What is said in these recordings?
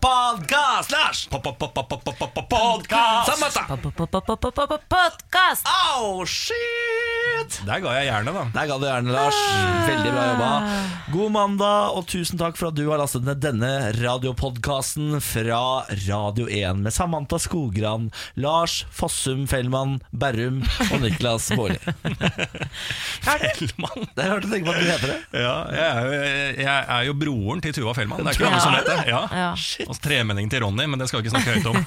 Podkast, Lars! Podkast! Samantha! Podkast! Au, shit! Der ga jeg jernet, da. Der ga du gjerne, Lars. Veldig bra jobba. God mandag, og tusen takk for at du har lastet ned denne radiopodkasten fra Radio 1 med Samantha Skogran, Lars Fossum Fellmann Berrum og Niklas Baarli. Fellmann. Det er rart å tenke på at du heter det. Ja, jeg er, jo, jeg er jo broren til Tuva Fellmann. Det er ikke mange som vet det. Ja. Ja. Og tremenningen til Ronny, men det skal vi ikke snakke høyt om.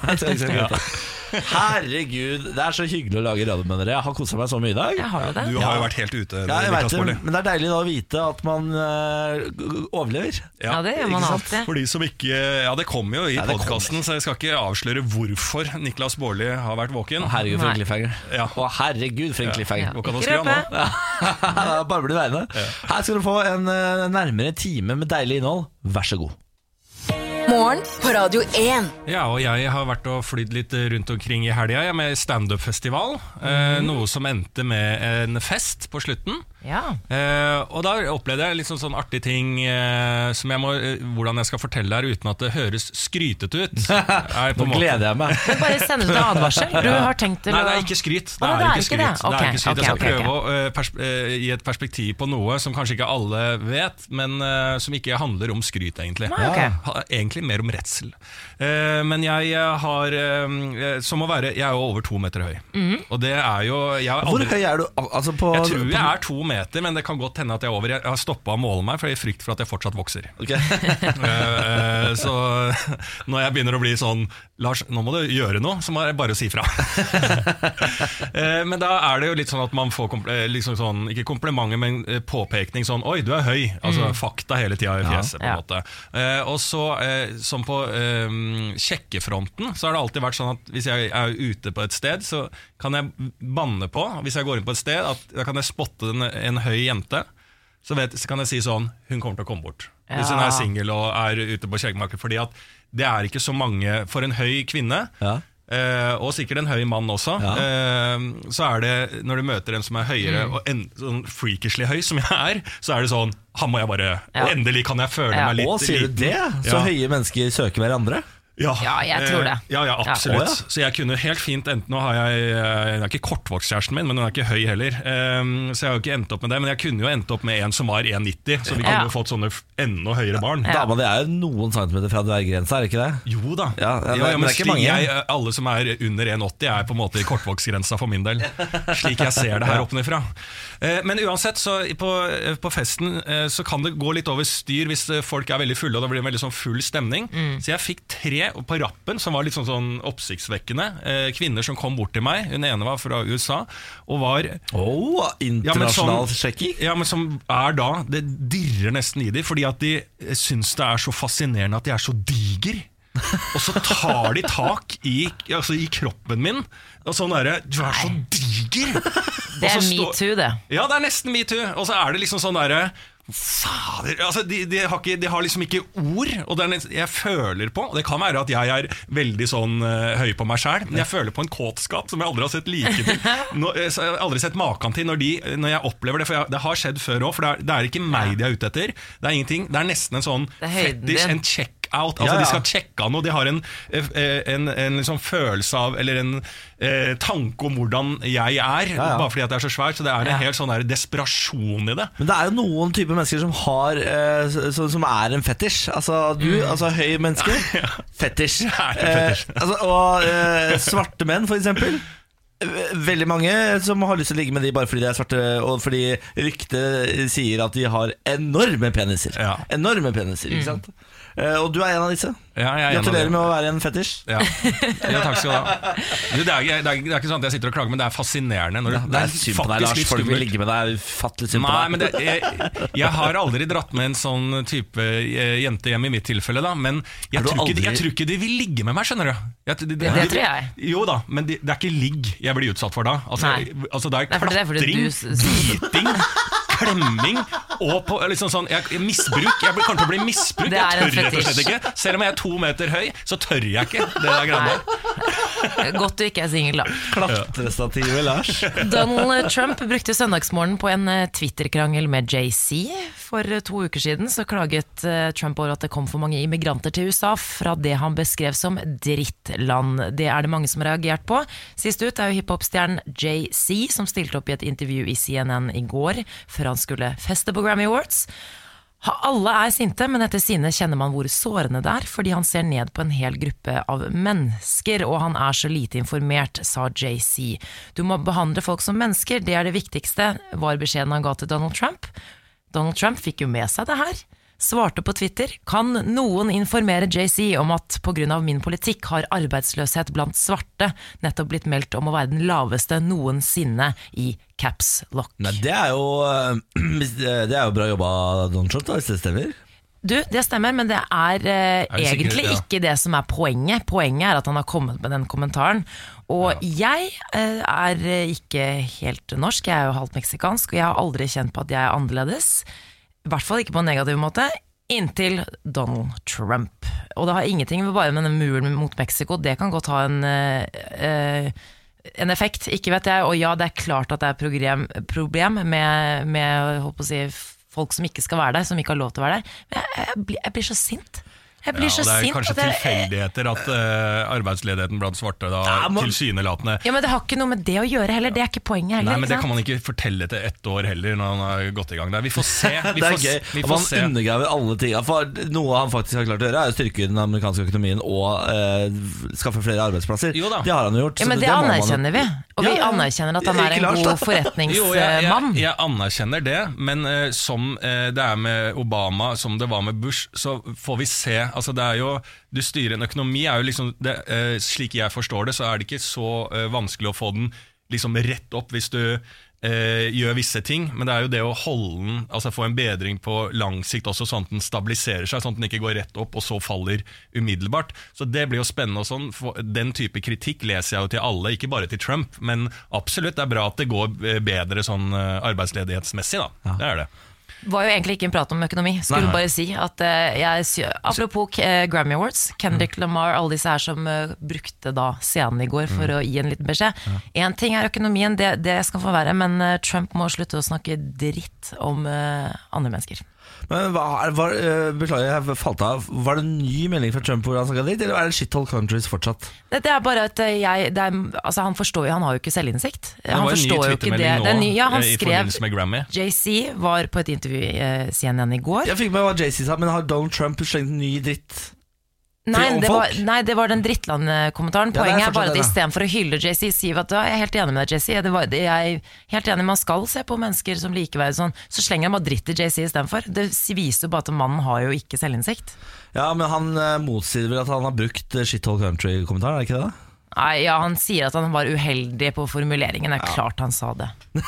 Herregud, det er så hyggelig å lage radio med dere. Jeg har kosa meg så mye i dag. Jeg har jo det. Du har jo vært helt ute. Ja, jeg vet det, men det er deilig da å vite at man øh, overlever. Ja, det gjør man alltid. For de som ikke Ja, det kommer jo i Ja, podkasten, så jeg skal ikke avsløre hvorfor Niklas Baarli har vært våken. Å, herregud, for en cliffhanger. Ja. Å, herregud, for en cliffhanger. Hva kan du Ikke skru av nå? Bare bli værende. Her skal du få en øh, nærmere time med deilig innhold. Vær så god. Morgen på Radio 1. Ja, og jeg har vært og flydd litt rundt omkring i helga jeg, med standup-festival. Eh, noe som endte med en fest på slutten. Ja. Eh, og da opplevde jeg litt sånn, sånn artig ting eh, som jeg må, eh, hvordan jeg skal fortelle her uten at det høres skrytete ut. Er på Nå en måte- gleder jeg meg. Du bare send ut en advarsel. Du har tenkt til Nei, det er ikke skryt. Det Å, er, ikke skryt. det? Det er Ok, ikke skryt. Jeg skal ok, prøve å eh, pers eh, gi et perspektiv på noe som kanskje ikke alle vet, men eh, som ikke handler om skryt, egentlig. Nei, ok. Ha- Egentlig mer om redsel. Eh, men jeg eh, har eh, Som å være Jeg er jo over to meter høy. Og det er jo jeg har Hvor aldri, høy er du? Al- Altså på, Jeg tror jeg er to meter, men det kan godt hende at jeg er over. Jeg har stoppa å måle meg, for jeg er i frykt for at jeg fortsatt vokser. Ok. Eh, eh, så når jeg begynner å bli sånn Lars, nå må du gjøre noe, så må jeg bare si fra. Eh, men da er det jo litt sånn at man får liksom sånn, ikke komplimenter, men påpekning sånn Oi, du er høy. Altså fakta hele tida i fjeset, på en Ja. måte. Eh, og så, som på kjekkefronten, sjekkefronten, så har det alltid vært sånn at hvis jeg er ute på et sted, så kan jeg banne på, hvis jeg går inn på et sted, at da kan jeg spotte en, en høy jente. Så, vet, så kan jeg si sånn Hun kommer til å komme bort. Hvis hun er singel og er ute på skjeggmarkedet. Fordi at det er ikke så mange For en høy kvinne, Ja. eh, og sikkert en høy mann også, Ja. eh, så er det når du møter en som er høyere Mm. og en, sånn freakishly høy som jeg er, så er det sånn Han må jeg bare Ja. Endelig kan jeg føle Ja. meg litt Å, sier du det? Så Ja. høye mennesker søker hverandre? Ja, Ja, jeg tror det. Eh, Ja, ja, Ja. absolutt. Ja. Så jeg kunne helt fint enten Nå har jeg eh, Hun er ikke kortvokst kjæresten min, men hun er ikke høy heller. Ehm, så jeg har jo ikke endt opp med det. Men jeg kunne jo endt opp med en som var 1,90, så vi kunne Ja. jo fått sånne enda høyere barn. Ja. Dama di er jo noen centimeter fra dverggrensa, er det ikke det? Jo da. Ja, ja, Jo, men det er ikke mange. Jeg, eh, alle som er under 1,80 er på en måte i kortvokstgrensa for min del. Slik jeg ser det her oppenifra. Eh, Men uansett, så på, eh, på festen eh, så kan det gå litt over styr hvis folk er veldig fulle og det blir en veldig sånn full stemning. Så jeg fikk tre på rappen som var litt sånn, sånn oppsiktsvekkende. Kvinner som kom bort til meg. Hun ene var fra USA og var Oh, ja, internasjonal sjekking? Ja, men som er da Det dirrer nesten i dem, fordi at de syns det er så fascinerende at de er så diger. Og så tar de tak i, altså i kroppen min. Og sånn derre Du er så diger! Det er metoo, det. Ja, det er nesten metoo. Og så er det liksom sånn derre Fader altså de, de, har ikke, de har liksom ikke ord, og det er jeg føler på Det kan være at jeg er veldig sånn uh, høy på meg sjæl, men jeg føler på en kåtskap som jeg aldri har sett like til. Nå, eh, jeg har aldri sett maken til når, de, når jeg opplever det. For jeg, det har skjedd før òg, for det er, det er ikke meg de er ute etter. Det er ingenting, det er nesten en sånn fetisj, en check out. Altså Ja, ja. De skal sjekke an noe. De har en, eh, en, en liksom følelse av Eller en eh, tanke om hvordan jeg er, Ja, bare fordi jeg er så svært. Så det er en helt sånn der desperasjon i det. Men det er jo noen typer mennesker som har eh, som, som er en fetisj. Altså du, altså høy menneske. Fetisj. Det. Eh, altså, og eh, svarte menn, for eksempel. Eh, Veldig mange som har lyst til å ligge med de bare fordi de er svarte, og fordi ryktet sier at de har enorme peniser. Ja. Enorme peniser, ikke sant? Eh, og du er en av disse. Ja, jeg er en av Gratulerer med å være en fetisj. Ja. ja, takk skal du ha. Du, det, er, det, er, det er ikke sånn at jeg sitter og klager, men det er fascinerende. Når Det er synd på deg, Lars. Folk vil ligge med deg. Ufattelig synd på deg. men det, jeg, jeg har aldri dratt med en sånn type eh, jente hjem i mitt tilfelle, da. Men jeg tror, aldri... ikke, de- jeg tror ikke de vil ligge med meg, skjønner du. Jeg, de, de, Det de- tror jeg. Jo da, men de, det er ikke ligg jeg blir utsatt for da. Altså, altså det er Nei, er klatring, du s- biting, klemming og på liksom sånn jeg, Misbruk. Jeg blir- kommer til å bli misbrukt. Er Jeg tør rett og slett ikke. Selv om jeg er to meter høy, så tør jeg ikke det der greiene. Godt du ikke er singel, da. Klatrestativet, Lars. Donald Trump brukte søndagsmorgen på en eh, Twitter-krangel med JC. For eh, to uker siden så klaget eh, Trump over at det kom for mange immigranter til USA fra det han beskrev som drittland. Det er det mange som har reagert på. Sist ut er jo hiphop-stjernen JC, som stilte opp i et intervju i CNN i går, før han skulle feste på Grammy Awards. Alle er sinte, men etter sine kjenner man hvor sårende det er, fordi han ser ned på en hel gruppe av mennesker, og han er så lite informert, sa JC. Du må behandle folk som mennesker, det er det viktigste, var beskjeden han ga til Donald Trump. Donald Trump fikk jo med seg det her. Svarte på Twitter Kan noen informere JC om at pga. min politikk har arbeidsløshet blant svarte nettopp blitt meldt om å være den laveste noensinne i caps lock. Nei, det er jo eh, Det er jo bra jobba, Donald Trump, da, hvis det stemmer. Du, det stemmer, men det er, eh, Er det sikkert, egentlig ja. ikke det som er poenget. Poenget er at han har kommet med den kommentaren. Og jeg eh, er ikke helt norsk, jeg er jo halvt meksikansk, og jeg har aldri kjent på at jeg er annerledes. I hvert fall ikke på en negativ måte. Inntil Donald Trump. Og det har ingenting med bare med den muren mot Mexico, det kan godt ha en eh, eh, en effekt, ikke vet jeg. Og ja, det er klart at det er problem, problem med, med holdt å si, folk som ikke skal være der, som ikke har lov til å være der. Men jeg, jeg, blir, jeg blir så sint. Jeg blir Ja, så sint det er sint. kanskje at jeg- tilfeldigheter at uh, arbeidsledigheten blant svarte da Ja, må... tilsynelatende Ja, men Det har ikke noe med det å gjøre heller, det er ikke poenget heller. Nei, men Det kan man ikke fortelle til ett år heller, når han har gått i gang der. Vi får se. Vi det er får, gøy. Vi får man se. undergraver alle ting. For noe han faktisk har klart å gjøre, er å styrke den amerikanske økonomien og uh, skaffe flere arbeidsplasser. Jo da. Det har han gjort. Ja, så men Det anerkjenner man vi. Og vi Ja, anerkjenner at han er en god forretningsmann. Jeg, jeg, jeg anerkjenner det, men uh, som det er med Obama, som det var med Bush, så får vi se. Altså det er jo, Du styrer en økonomi, er jo liksom det, eh, slik jeg forstår det, så er det ikke så eh, vanskelig å få den liksom rett opp hvis du eh, gjør visse ting, men det er jo det å holde den, altså få en bedring på lang sikt også, sånn at den stabiliserer seg, sånn at den ikke går rett opp og så faller umiddelbart. Så det blir jo spennende og sånn. For den type kritikk leser jeg jo til alle, ikke bare til Trump, men absolutt, det er bra at det går eh, bedre sånn eh, arbeidsledighetsmessig, da. Det er det. Var jo egentlig ikke en prat om økonomi. Skulle Nei. bare si at eh, jeg Apropos eh, Grammy Awards, Kendrick Mm. Lamar, alle disse her som eh, brukte da scenen i går for å gi en liten beskjed. Én ting er økonomien, det, det skal få være, men Trump må slutte å snakke dritt om andre mennesker. Men hva, var, eh, Beklager, jeg falt av. Var det en ny melding fra Trump hvor han snakka dritt, eller er det shithole countries fortsatt? Det, det er bare at eh, jeg det er, altså Han forstår jo, han har jo ikke selvinnsikt. Det Han var en ny forstår jo ikke det. det er nå ny, ja, han eh, i skrev med Grammy. JC var på et intervju i CNN i går. Jeg fikk med hva JC sa, men har Donald Trump slengt ny dritt? Nei, det var, nei, det var den drittland-kommentaren. Ja, er Poenget er bare at da. istedenfor å hylle JC, si at «Ja, jeg er helt enig med deg, JC. Det jeg er helt enig, Man skal se på mennesker som likeverdige, sånn. så slenger han bare dritt i JC istedenfor. Det viser jo bare at mannen har jo ikke selvinnsikt. Ja, men han eh, motsier vel at han har brukt Shit shithole country-kommentaren, er det ikke det? Nei, ja, Han sier at han var uheldig på formuleringen. Det er klart han sa det.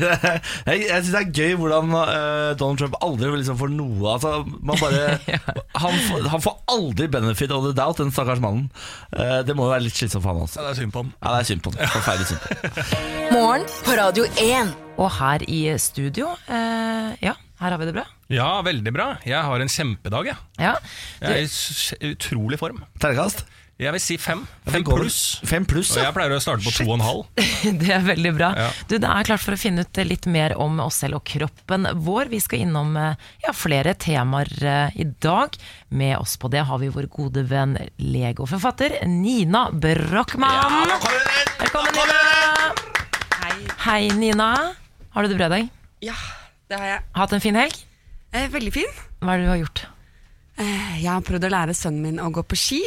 jeg jeg syns det er gøy hvordan eh, Donald Trump aldri liksom får noe altså, man bare, han, får, han får aldri benefit of the doubt, den stakkars mannen. Eh, det må jo være litt slitsomt for han også. Ja, det er synd på ham. Ja, det er synd på han. Forferdelig synd på han. Morgen på Radio 1. Og her i studio, eh, ja, her har vi det bra. Ja, veldig bra. Jeg har en kjempedag, jeg. Ja, Jeg er i s- utrolig form. Terningkast? Jeg vil si fem. Fem pluss. Fem pluss, Og jeg pleier å starte på to og en halv. Det er veldig bra. Ja. Du, Det er klart for å finne ut litt mer om oss selv og kroppen vår. Vi skal innom eh, ja, flere temaer eh, i dag. Med oss på det har vi vår gode venn lege og forfatter Nina Brochmann. Velkommen, Nina! Hei. Hei, Nina. Har du det bra i dag? Ja, det har jeg. Hatt en fin helg? Eh, veldig fin. Hva er det du har gjort? Eh, jeg har prøvd å lære sønnen min å gå på ski.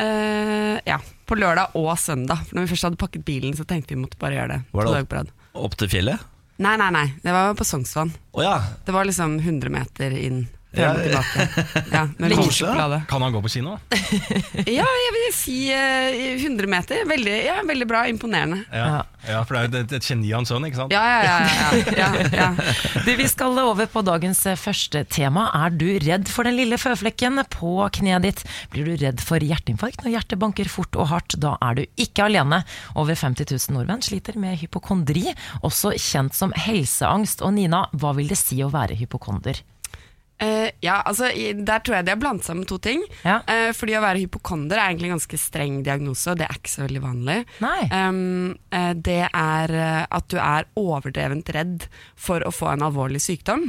Eh, ja, På lørdag og søndag. For når vi først hadde pakket bilen, så tenkte vi måtte bare gjøre det. Var det opp. Opp til fjellet? Nei, nei, nei. Det var på Sognsvann. Oh, ja. Det var liksom 100 meter inn frem og tilbake. Ja, med Kanskje. Kan han gå på kino? Ja, jeg vil si eh, 100 meter. Veldig, ja, veldig bra. Imponerende. Ja, ja for det er jo et, et geni av en sønn, ikke sant? Ja, ja, ja. ja, ja, ja. Du, vi skal over på dagens eh, første tema. Er du redd for den lille føflekken på kneet ditt? Blir du redd for hjerteinfarkt når hjertet banker fort og hardt? Da er du ikke alene. Over 50 000 nordmenn sliter med hypokondri, også kjent som helseangst. Og Nina, hva vil det si å være hypokonder? Eh, ja, altså Der tror jeg de har blandet sammen to ting. Ja. Uh, fordi å være hypokonder er egentlig en ganske streng diagnose, og det er ikke så veldig vanlig. Um, uh, det er at du er overdrevent redd for å få en alvorlig sykdom.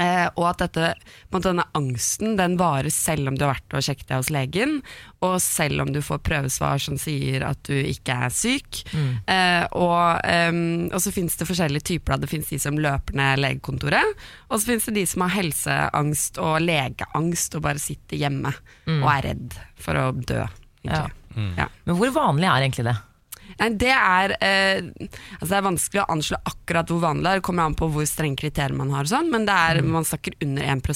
Eh, og at dette, på en måte denne angsten den varer selv om du har vært og sjekket deg hos legen, og selv om du får prøvesvar som sier at du ikke er syk. Eh, og, um, og så finnes det forskjellige typer. da. Det finnes de som løper ned legekontoret, og så finnes det de som har helseangst og legeangst og bare sitter hjemme og er redd for å dø. egentlig. Ja. Men hvor vanlig er egentlig det? Nei, det er eh, altså Det er vanskelig å anslå akkurat hvor vanlig det er. Det kommer an på hvor strenge kriterier man har, og sånn, men det er, man snakker under 1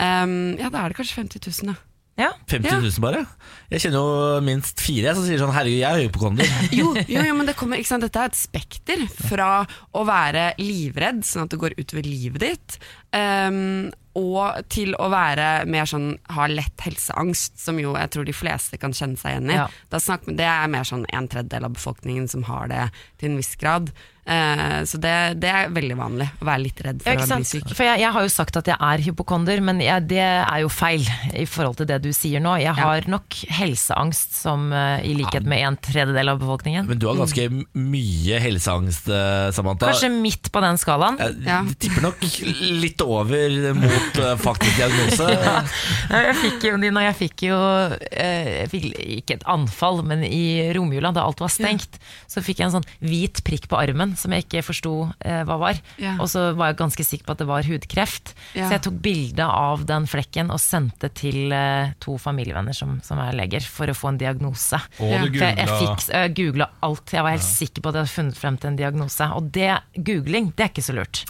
um, Ja, da er det kanskje 50 000, da. Ja. 50 000 bare? Jeg kjenner jo minst fire som sier sånn 'herregud, jeg er hypokonder'. Jo, jo, jo men det kommer, ikke sant? dette er et spekter fra å være livredd, sånn at det går utover livet ditt, um, og til å være mer sånn ha lett helseangst, som jo jeg tror de fleste kan kjenne seg igjen i. Ja. Da snakker, det er mer sånn en tredjedel av befolkningen som har det til en viss grad. Uh, så det, det er veldig vanlig å være litt redd for ja, å bli syk. For jeg, jeg har jo sagt at jeg er hypokonder, men jeg, det er jo feil i forhold til det du sier nå. Jeg har nok helseangst, som uh, i likhet med en tredjedel av befolkningen. Men du har ganske mye helseangst, eh, Samantha. Kanskje midt på den skalaen. Jeg Ja. tipper nok litt over mot eh, faktisk diagnose. Ja, Jeg fikk jo, Nina, jeg fikk jo eh, jeg fikk ikke et anfall, men i romjula, da alt var stengt, så fikk jeg en sånn hvit prikk på armen som jeg ikke forsto eh, hva var. Ja. Og så var jeg ganske sikker på at det var hudkreft. Ja. Så jeg tok bilde av den flekken og sendte til eh, to familievenner som, som er leger, for å få en diagnose. Og Ja. du jeg, jeg, fikk, jeg googla alt. Jeg var helt sikker på at jeg hadde funnet frem til en diagnose. Og det, googling, det er ikke så lurt.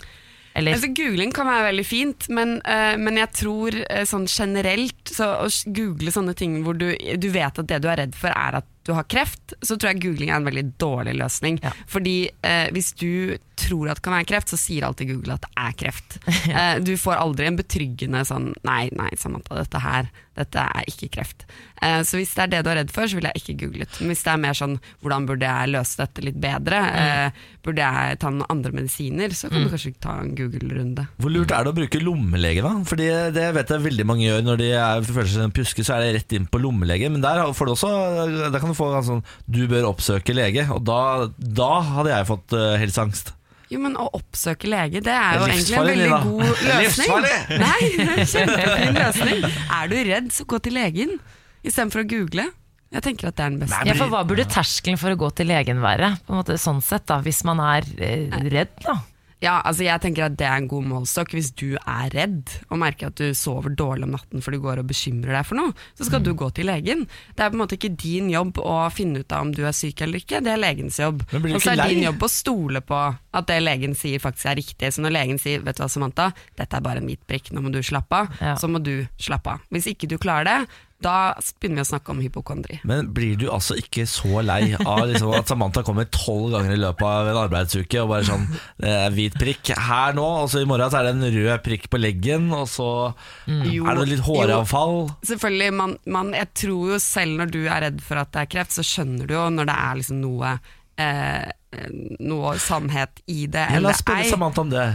Eller Altså, googling kan være veldig fint, men, uh, men jeg tror uh, sånn generelt så Å google sånne ting hvor du, du vet at det du er redd for er at du har kreft, så tror jeg googling er en veldig dårlig løsning. Ja. Fordi eh, hvis du tror at det kan være kreft, så sier alltid Google at det er kreft. Eh, du får aldri en betryggende sånn Nei, nei, Samantha, dette her dette er ikke kreft. Eh, så hvis det er det du er redd for, så ville jeg ikke googlet. Men hvis det er mer sånn hvordan burde jeg løse dette litt bedre, eh, burde jeg ta noen andre medisiner, så kan du kanskje ta en Google-runde. Hvor lurt er det å bruke lommelege, da? Fordi det vet jeg veldig mange gjør når de er, føler seg som en pjuske, så er det rett inn på lommelege. Men der får du også Der kan du få en sånn Du bør oppsøke lege. Og da, da hadde jeg fått uh, helseangst. Jo, men å oppsøke lege, det er jo egentlig en veldig god er løsning. Nei, det er en kjempefin løsning. Er du redd, så gå til legen istedenfor å google. Jeg tenker at det er den beste. ja, for hva burde terskelen for å gå til legen være? På en måte sånn sett da, Hvis man er eh, redd, da. Ja, altså jeg tenker at det er en god målestokk. Hvis du er redd og merker at du sover dårlig om natten for du går og bekymrer deg for noe, så skal du gå til legen. Det er på en måte ikke din jobb å finne ut av om du er syk eller ikke, det er legens jobb. Og så er din jobb å stole på at det legen sier faktisk er riktig. Så når legen sier vet du hva Samantha, dette er bare en hvit prikk, nå må du slappe av, Ja. så må du slappe av. Hvis ikke du klarer det, da begynner vi å snakke om hypokondri. Men blir du altså ikke så lei av liksom at Samantha kommer tolv ganger i løpet av en arbeidsuke og bare sånn eh, hvit prikk her nå, og så i morgen så er det en rød prikk på leggen, og så mm. er det litt håravfall? Selvfølgelig, man, man, jeg tror jo selv når du er redd for at det er kreft, så skjønner du jo når det er liksom noe, eh, noe sannhet i det. Ja, la oss spørre. Samantha om det.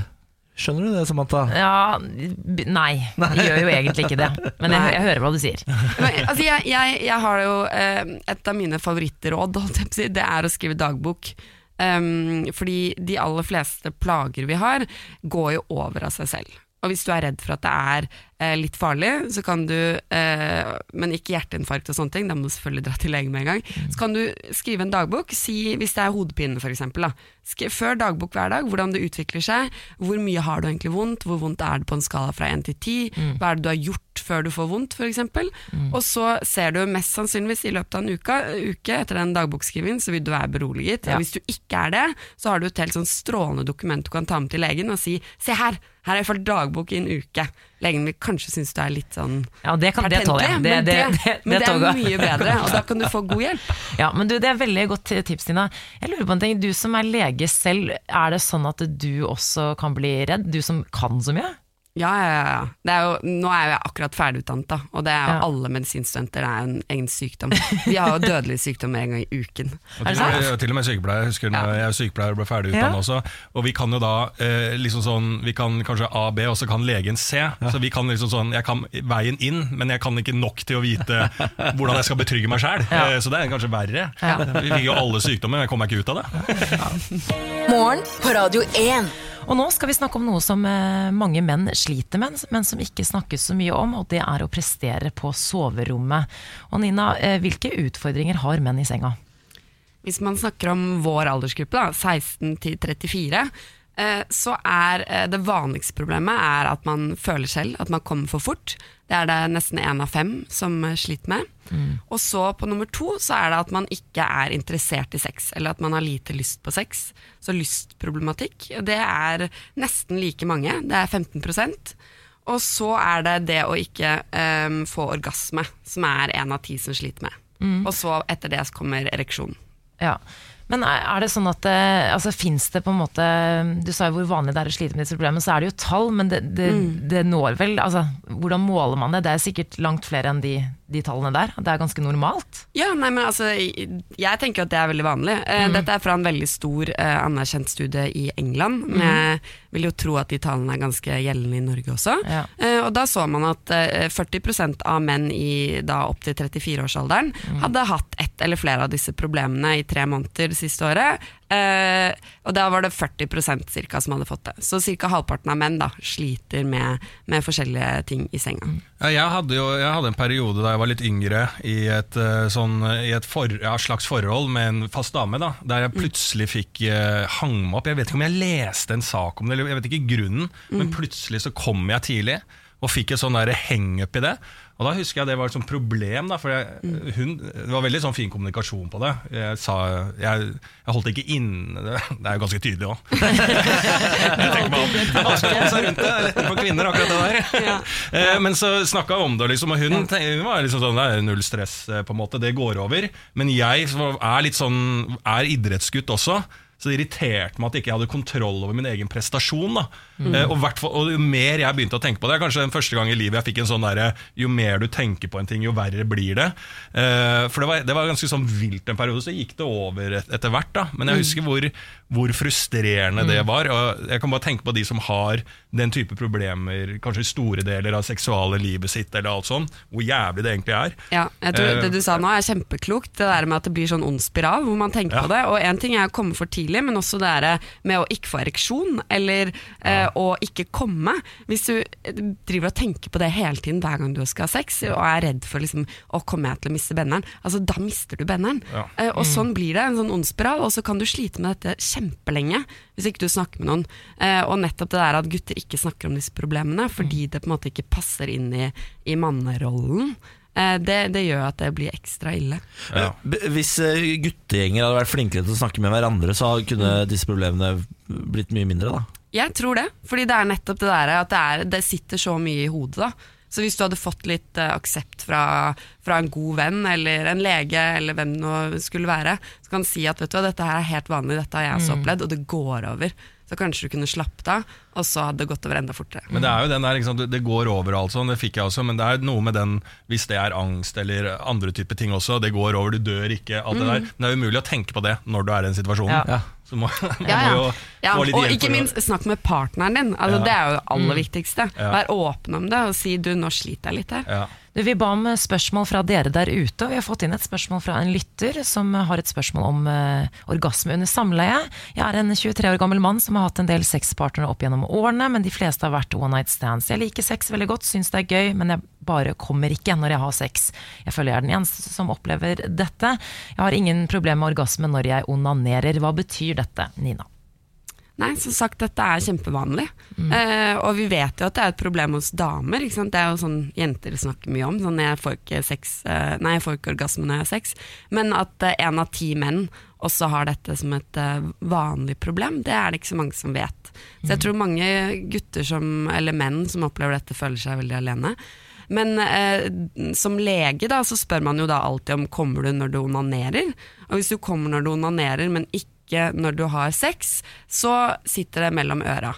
Skjønner du det, Samantha? Ja, nei. Jeg gjør jo egentlig ikke det. Men jeg, jeg hører hva du sier. Men, altså, jeg, jeg, jeg har jo eh, Et av mine favorittråd det er å skrive dagbok. Um, fordi de aller fleste plager vi har, går jo over av seg selv. Og hvis du er redd for at det er eh, litt farlig, så kan du, eh, men ikke hjerteinfarkt og sånne ting, da må du selvfølgelig dra til legen med en gang, så kan du skrive en dagbok, si hvis det er hodepine eksempel, da. Før dagbok hver dag, hvordan det utvikler seg, hvor mye har du egentlig vondt, hvor vondt er det på en skala fra 1 til 10, hva er det du har gjort før du får vondt f.eks.? Mm. og så ser du mest sannsynligvis i løpet av en uke, uke etter den dagbokskrivingen, så vil du være beroliget. Ja. Hvis du ikke er det, så har du et helt sånn strålende dokument du kan ta med til legen og si, se her, her har jeg ført dagbok i en uke. Legen vil kanskje synes du er litt sånn Ja, det, kan, det jeg. Det, men det, det, det, men det er mye bedre, og da kan du få god hjelp. Ja, men du, Det er veldig godt tips, Tina. Jeg lurer på en ting. Du som er lege selv, er det sånn at du også kan bli redd? Du som kan så mye? Ja, ja, ja. Det er jo, nå er jeg akkurat ferdigutdannet, da, og det er jo Ja. alle medisinstudenter det er jo en egen sykdom. Vi har jo dødelige sykdommer en gang i uken. Og Er det til, og sant? med, til og med sykepleier. Jeg husker når Ja. jeg er sykepleier og ble ferdigutdannet Ja. også. Og vi kan jo da eh, liksom sånn Vi kan kanskje A, B, og så kan legen C. Så vi kan liksom sånn Jeg kan veien inn, men jeg kan ikke nok til å vite hvordan jeg skal betrygge meg sjæl. Ja. Eh, så det er kanskje verre. Ja. Vi fikk jo alle sykdommer, men jeg kommer meg ikke ut av det. Morgen på Radio 1. Og nå skal vi snakke om noe som eh, mange menn sliter med, men som ikke snakkes så mye om, og det er å prestere på soverommet. Og Nina, eh, hvilke utfordringer har menn i senga? Hvis man snakker om vår aldersgruppe, da, 16 til 34, eh, så er eh, det vanligste problemet er at man føler selv at man kommer for fort. Det er det nesten én av fem som eh, sliter med. Og så på nummer to så er det at man ikke er interessert i sex, eller at man har lite lyst på sex. Så lystproblematikk, det er nesten like mange, det er 15% Og så er det det å ikke um, få orgasme, som er én av ti som sliter med. Og så etter det så kommer ereksjon. Ja. Men er det sånn at det, altså, finnes det på en måte Du sa jo hvor vanlig det er å slite med disse problemene, så er det jo tall, men det, det, det når vel altså, Hvordan måler man det? Det er sikkert langt flere enn de, de tallene der. Det er ganske normalt. Ja, nei, men altså, jeg tenker at det er veldig vanlig. Mm. Dette er fra en veldig stor eh, anerkjent studie i England, men jeg vil jo tro at de tallene er ganske gjeldende i Norge også. Ja. Eh, og da så man at eh, 40% av menn i da opp til 34-årsalderen hadde hatt ett eller flere av disse problemene i tre måneder det siste året. Eh, og da var det 40% cirka som hadde fått det. Så ca. halvparten av menn da sliter med, med forskjellige ting i senga. Ja, jeg, hadde jo, jeg hadde en periode da jeg var litt yngre i et, eh, sånn, i et for, ja, slags forhold med en fast dame, da, der jeg plutselig fikk uh, hang meg opp. Jeg vet ikke om jeg leste en sak om det, eller jeg vet ikke grunnen, men plutselig så kom jeg tidlig og fikk et sånn der hang-up i det. Og da husker jeg det var et sånt problem, da, for jeg, hun, det var veldig sånn fin kommunikasjon på det. Jeg, sa, jeg, jeg holdt ikke inne, det, det er jo ganske tydelig òg. Jeg tenker meg om. Det er vanskelig å komme seg rundt det, det er lettere for kvinner akkurat det der. Eh, Men så snakka vi om det, liksom, og hun, hun var liksom sånn Det er null stress, eh, på en måte, det går over. Men jeg er litt sånn Er idrettsgutt også. Så det irriterte meg at ikke hadde kontroll over min egen prestasjon. Da. Eh, og, og jo mer jeg begynte å tenke på det, kanskje den første gang i livet jeg fikk en sånn derre Jo mer du tenker på en ting, jo verre blir det. Eh, for det var, det var ganske sånn vilt en periode, så gikk det over et, etter hvert. Da. Men jeg husker hvor, hvor frustrerende det var. Og jeg kan bare tenke på de som har den type problemer, kanskje i store deler av seksuale livet sitt, eller alt sånt, hvor jævlig det egentlig er. Ja, jeg tror uh, Det du sa nå er kjempeklokt, det der med at det blir sånn ond spiral hvor man tenker Ja. på det. Og en ting er å komme for tidlig, men også det derre med å ikke få ereksjon, eller eh, å ikke komme. Hvis du driver og tenker på det hele tiden hver gang du skal ha sex, og er redd for liksom, å komme jeg til å miste benneren, altså da mister du benneren. Ja. Uh, og sånn blir det, en sånn ond spiral, og så kan du slite med dette kjempelenge hvis ikke du snakker med noen. Eh, og nettopp det der at gutter ikke snakker om disse problemene fordi det på en måte ikke passer inn i, i mannerollen. Eh, det, det gjør at det blir ekstra ille. Ja. Hvis eh, guttegjenger hadde vært flinkere til å snakke med hverandre, så kunne disse problemene blitt mye mindre, da. Jeg tror det, fordi det er nettopp det der at det, er, det sitter så mye i hodet. da. Så hvis du hadde fått litt uh, aksept fra, fra en god venn eller en lege, eller hvem det skulle være, så kan du si at vet du, hva, dette her er helt vanlig, dette har jeg også opplevd, og det går over. Så kanskje du kunne slappet av, og så hadde det gått over enda fortere. Men det er jo den der, liksom, det går over altså, det fikk jeg også, men det er noe med den, hvis det er angst eller andre typer ting også, det går over, du dør ikke, alt det der. Men det er umulig å tenke på det når du er i den situasjonen. Ja. Så må, man Ja, må jo ja. ja, få litt og hjelp ikke minst snakk med partneren din. Altså, Det er jo det aller viktigste. Ja. Vær åpen om det og si du, nå sliter jeg litt her. Du, vi ba om spørsmål fra dere der ute, og vi har fått inn et spørsmål fra en lytter som har et spørsmål om uh, orgasme under samleie. Jeg er en 23 år gammel mann som har hatt en del sexpartnere opp gjennom årene, men de fleste har vært one night stands. Jeg liker sex veldig godt, syns det er gøy, men jeg bare kommer ikke når jeg har sex. Jeg føler jeg er den eneste som opplever dette. Jeg har ingen problemer med orgasme når jeg onanerer. Hva betyr dette, Nina? Nei, som sagt, dette er kjempevanlig. Eh, og vi vet jo at det er et problem hos damer. Det er jo sånn jenter snakker mye om. Sånn, jeg får ikke sex eh, Nei, jeg får ikke orgasme når jeg har sex. Men at én av ti menn også har dette som et eh, vanlig problem, det er det ikke så mange som vet. Så jeg tror mange gutter som, eller menn som opplever dette, føler seg veldig alene. Men eh, som lege da, så spør man jo da alltid om kommer du når du onanerer. Og hvis du kommer når du onanerer, men ikke når du har sex, så sitter det mellom øra.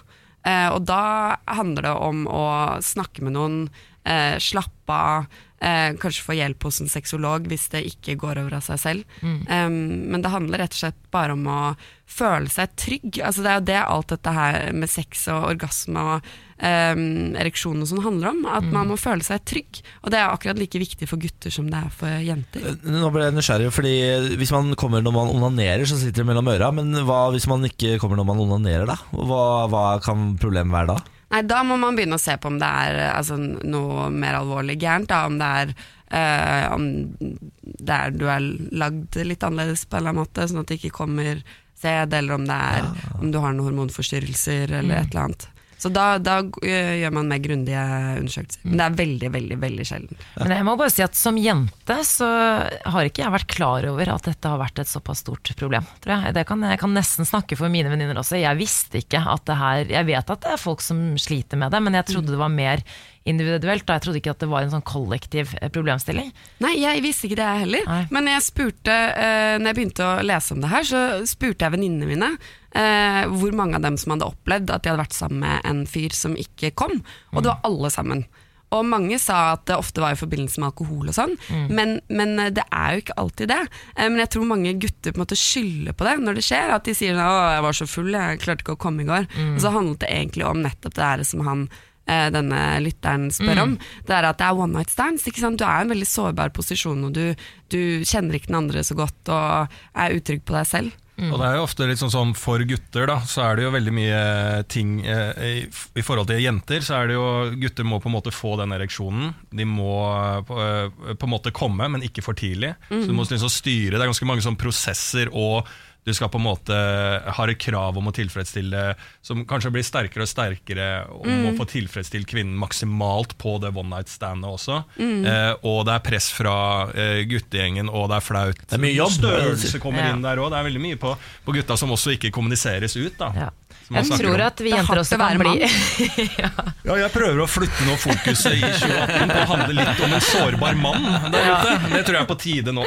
Eh, og da handler det om å snakke med noen, eh, slappe av, eh, kanskje få hjelp hos en sexolog hvis det ikke går over av seg selv. Um, men det handler rett og slett bare om å føle seg trygg. Altså det er jo det alt dette her med sex og orgasme og um, ereksjon og sånn handler om. At man må føle seg trygg. Og det er akkurat like viktig for gutter som det er for jenter. Nå ble jeg nysgjerrig, fordi hvis man kommer når man onanerer, så sitter det mellom øra. Men hva hvis man ikke kommer når man onanerer, da? Hva, hva kan problemet være da? Nei, Da må man begynne å se på om det er altså, noe mer alvorlig gærent. Da. Om det er Uh, om det er, du er lagd litt annerledes på en eller annen måte, sånn at det ikke kommer sæd, eller om det er om du har noen hormonforstyrrelser eller et eller annet. Så da, da eh, gjør man mer grundige undersøkelser. Men det er veldig, veldig veldig sjelden. Men jeg må bare si at som jente så har ikke jeg vært klar over at dette har vært et såpass stort problem. Tror jeg. Kan, jeg kan nesten snakke for mine venninner også. Jeg visste ikke at det her Jeg vet at det er folk som sliter med det, men jeg trodde det var mer individuelt. Da. Jeg trodde ikke at det var en sånn kollektiv eh, problemstilling. Nei, jeg visste ikke det jeg heller. Nei. Men jeg spurte, eh, når jeg begynte å lese om det her, så spurte jeg venninnene mine eh, hvor mange av dem som hadde opplevd at de hadde vært sammen med en fyr som ikke kom. Og det var alle sammen. Og mange sa at det ofte var i forbindelse med alkohol og sånn, men, men det er jo ikke alltid det. Men jeg tror mange gutter på en måte skylder på det når det skjer. At de sier at 'å, jeg var så full, jeg klarte ikke å komme i går'. Og så handlet det egentlig om nettopp det der som han eh, denne lytteren spør om. Det er at det er one night stands. Ikke sant? Du er i en veldig sårbar posisjon, og du, du kjenner ikke den andre så godt og er utrygg på deg selv. Og det er jo ofte litt sånn sånn for gutter, da, så er det jo veldig mye ting eh, i, I forhold til jenter, så er det jo Gutter må på en måte få den ereksjonen. De må eh, på, eh, på en måte komme, men ikke for tidlig. Så du må liksom styre. Det er ganske mange sånne prosesser og du skal på en måte ha et krav om å tilfredsstille som kanskje blir sterkere og sterkere om å få tilfredsstilt kvinnen maksimalt på det one night standet også. Eh, og det er press fra eh, guttegjengen, og det er flaut. Det er mye jobb. Størrelse kommer Ja. inn der òg. Det er veldig mye på, på gutta som også ikke kommuniseres ut. da Ja. Jeg tror at vi er jenter også kan bli Ja, jeg prøver å flytte nå fokuset i 2018 på å handle litt om en sårbar mann der ute. Det tror jeg er på tide nå.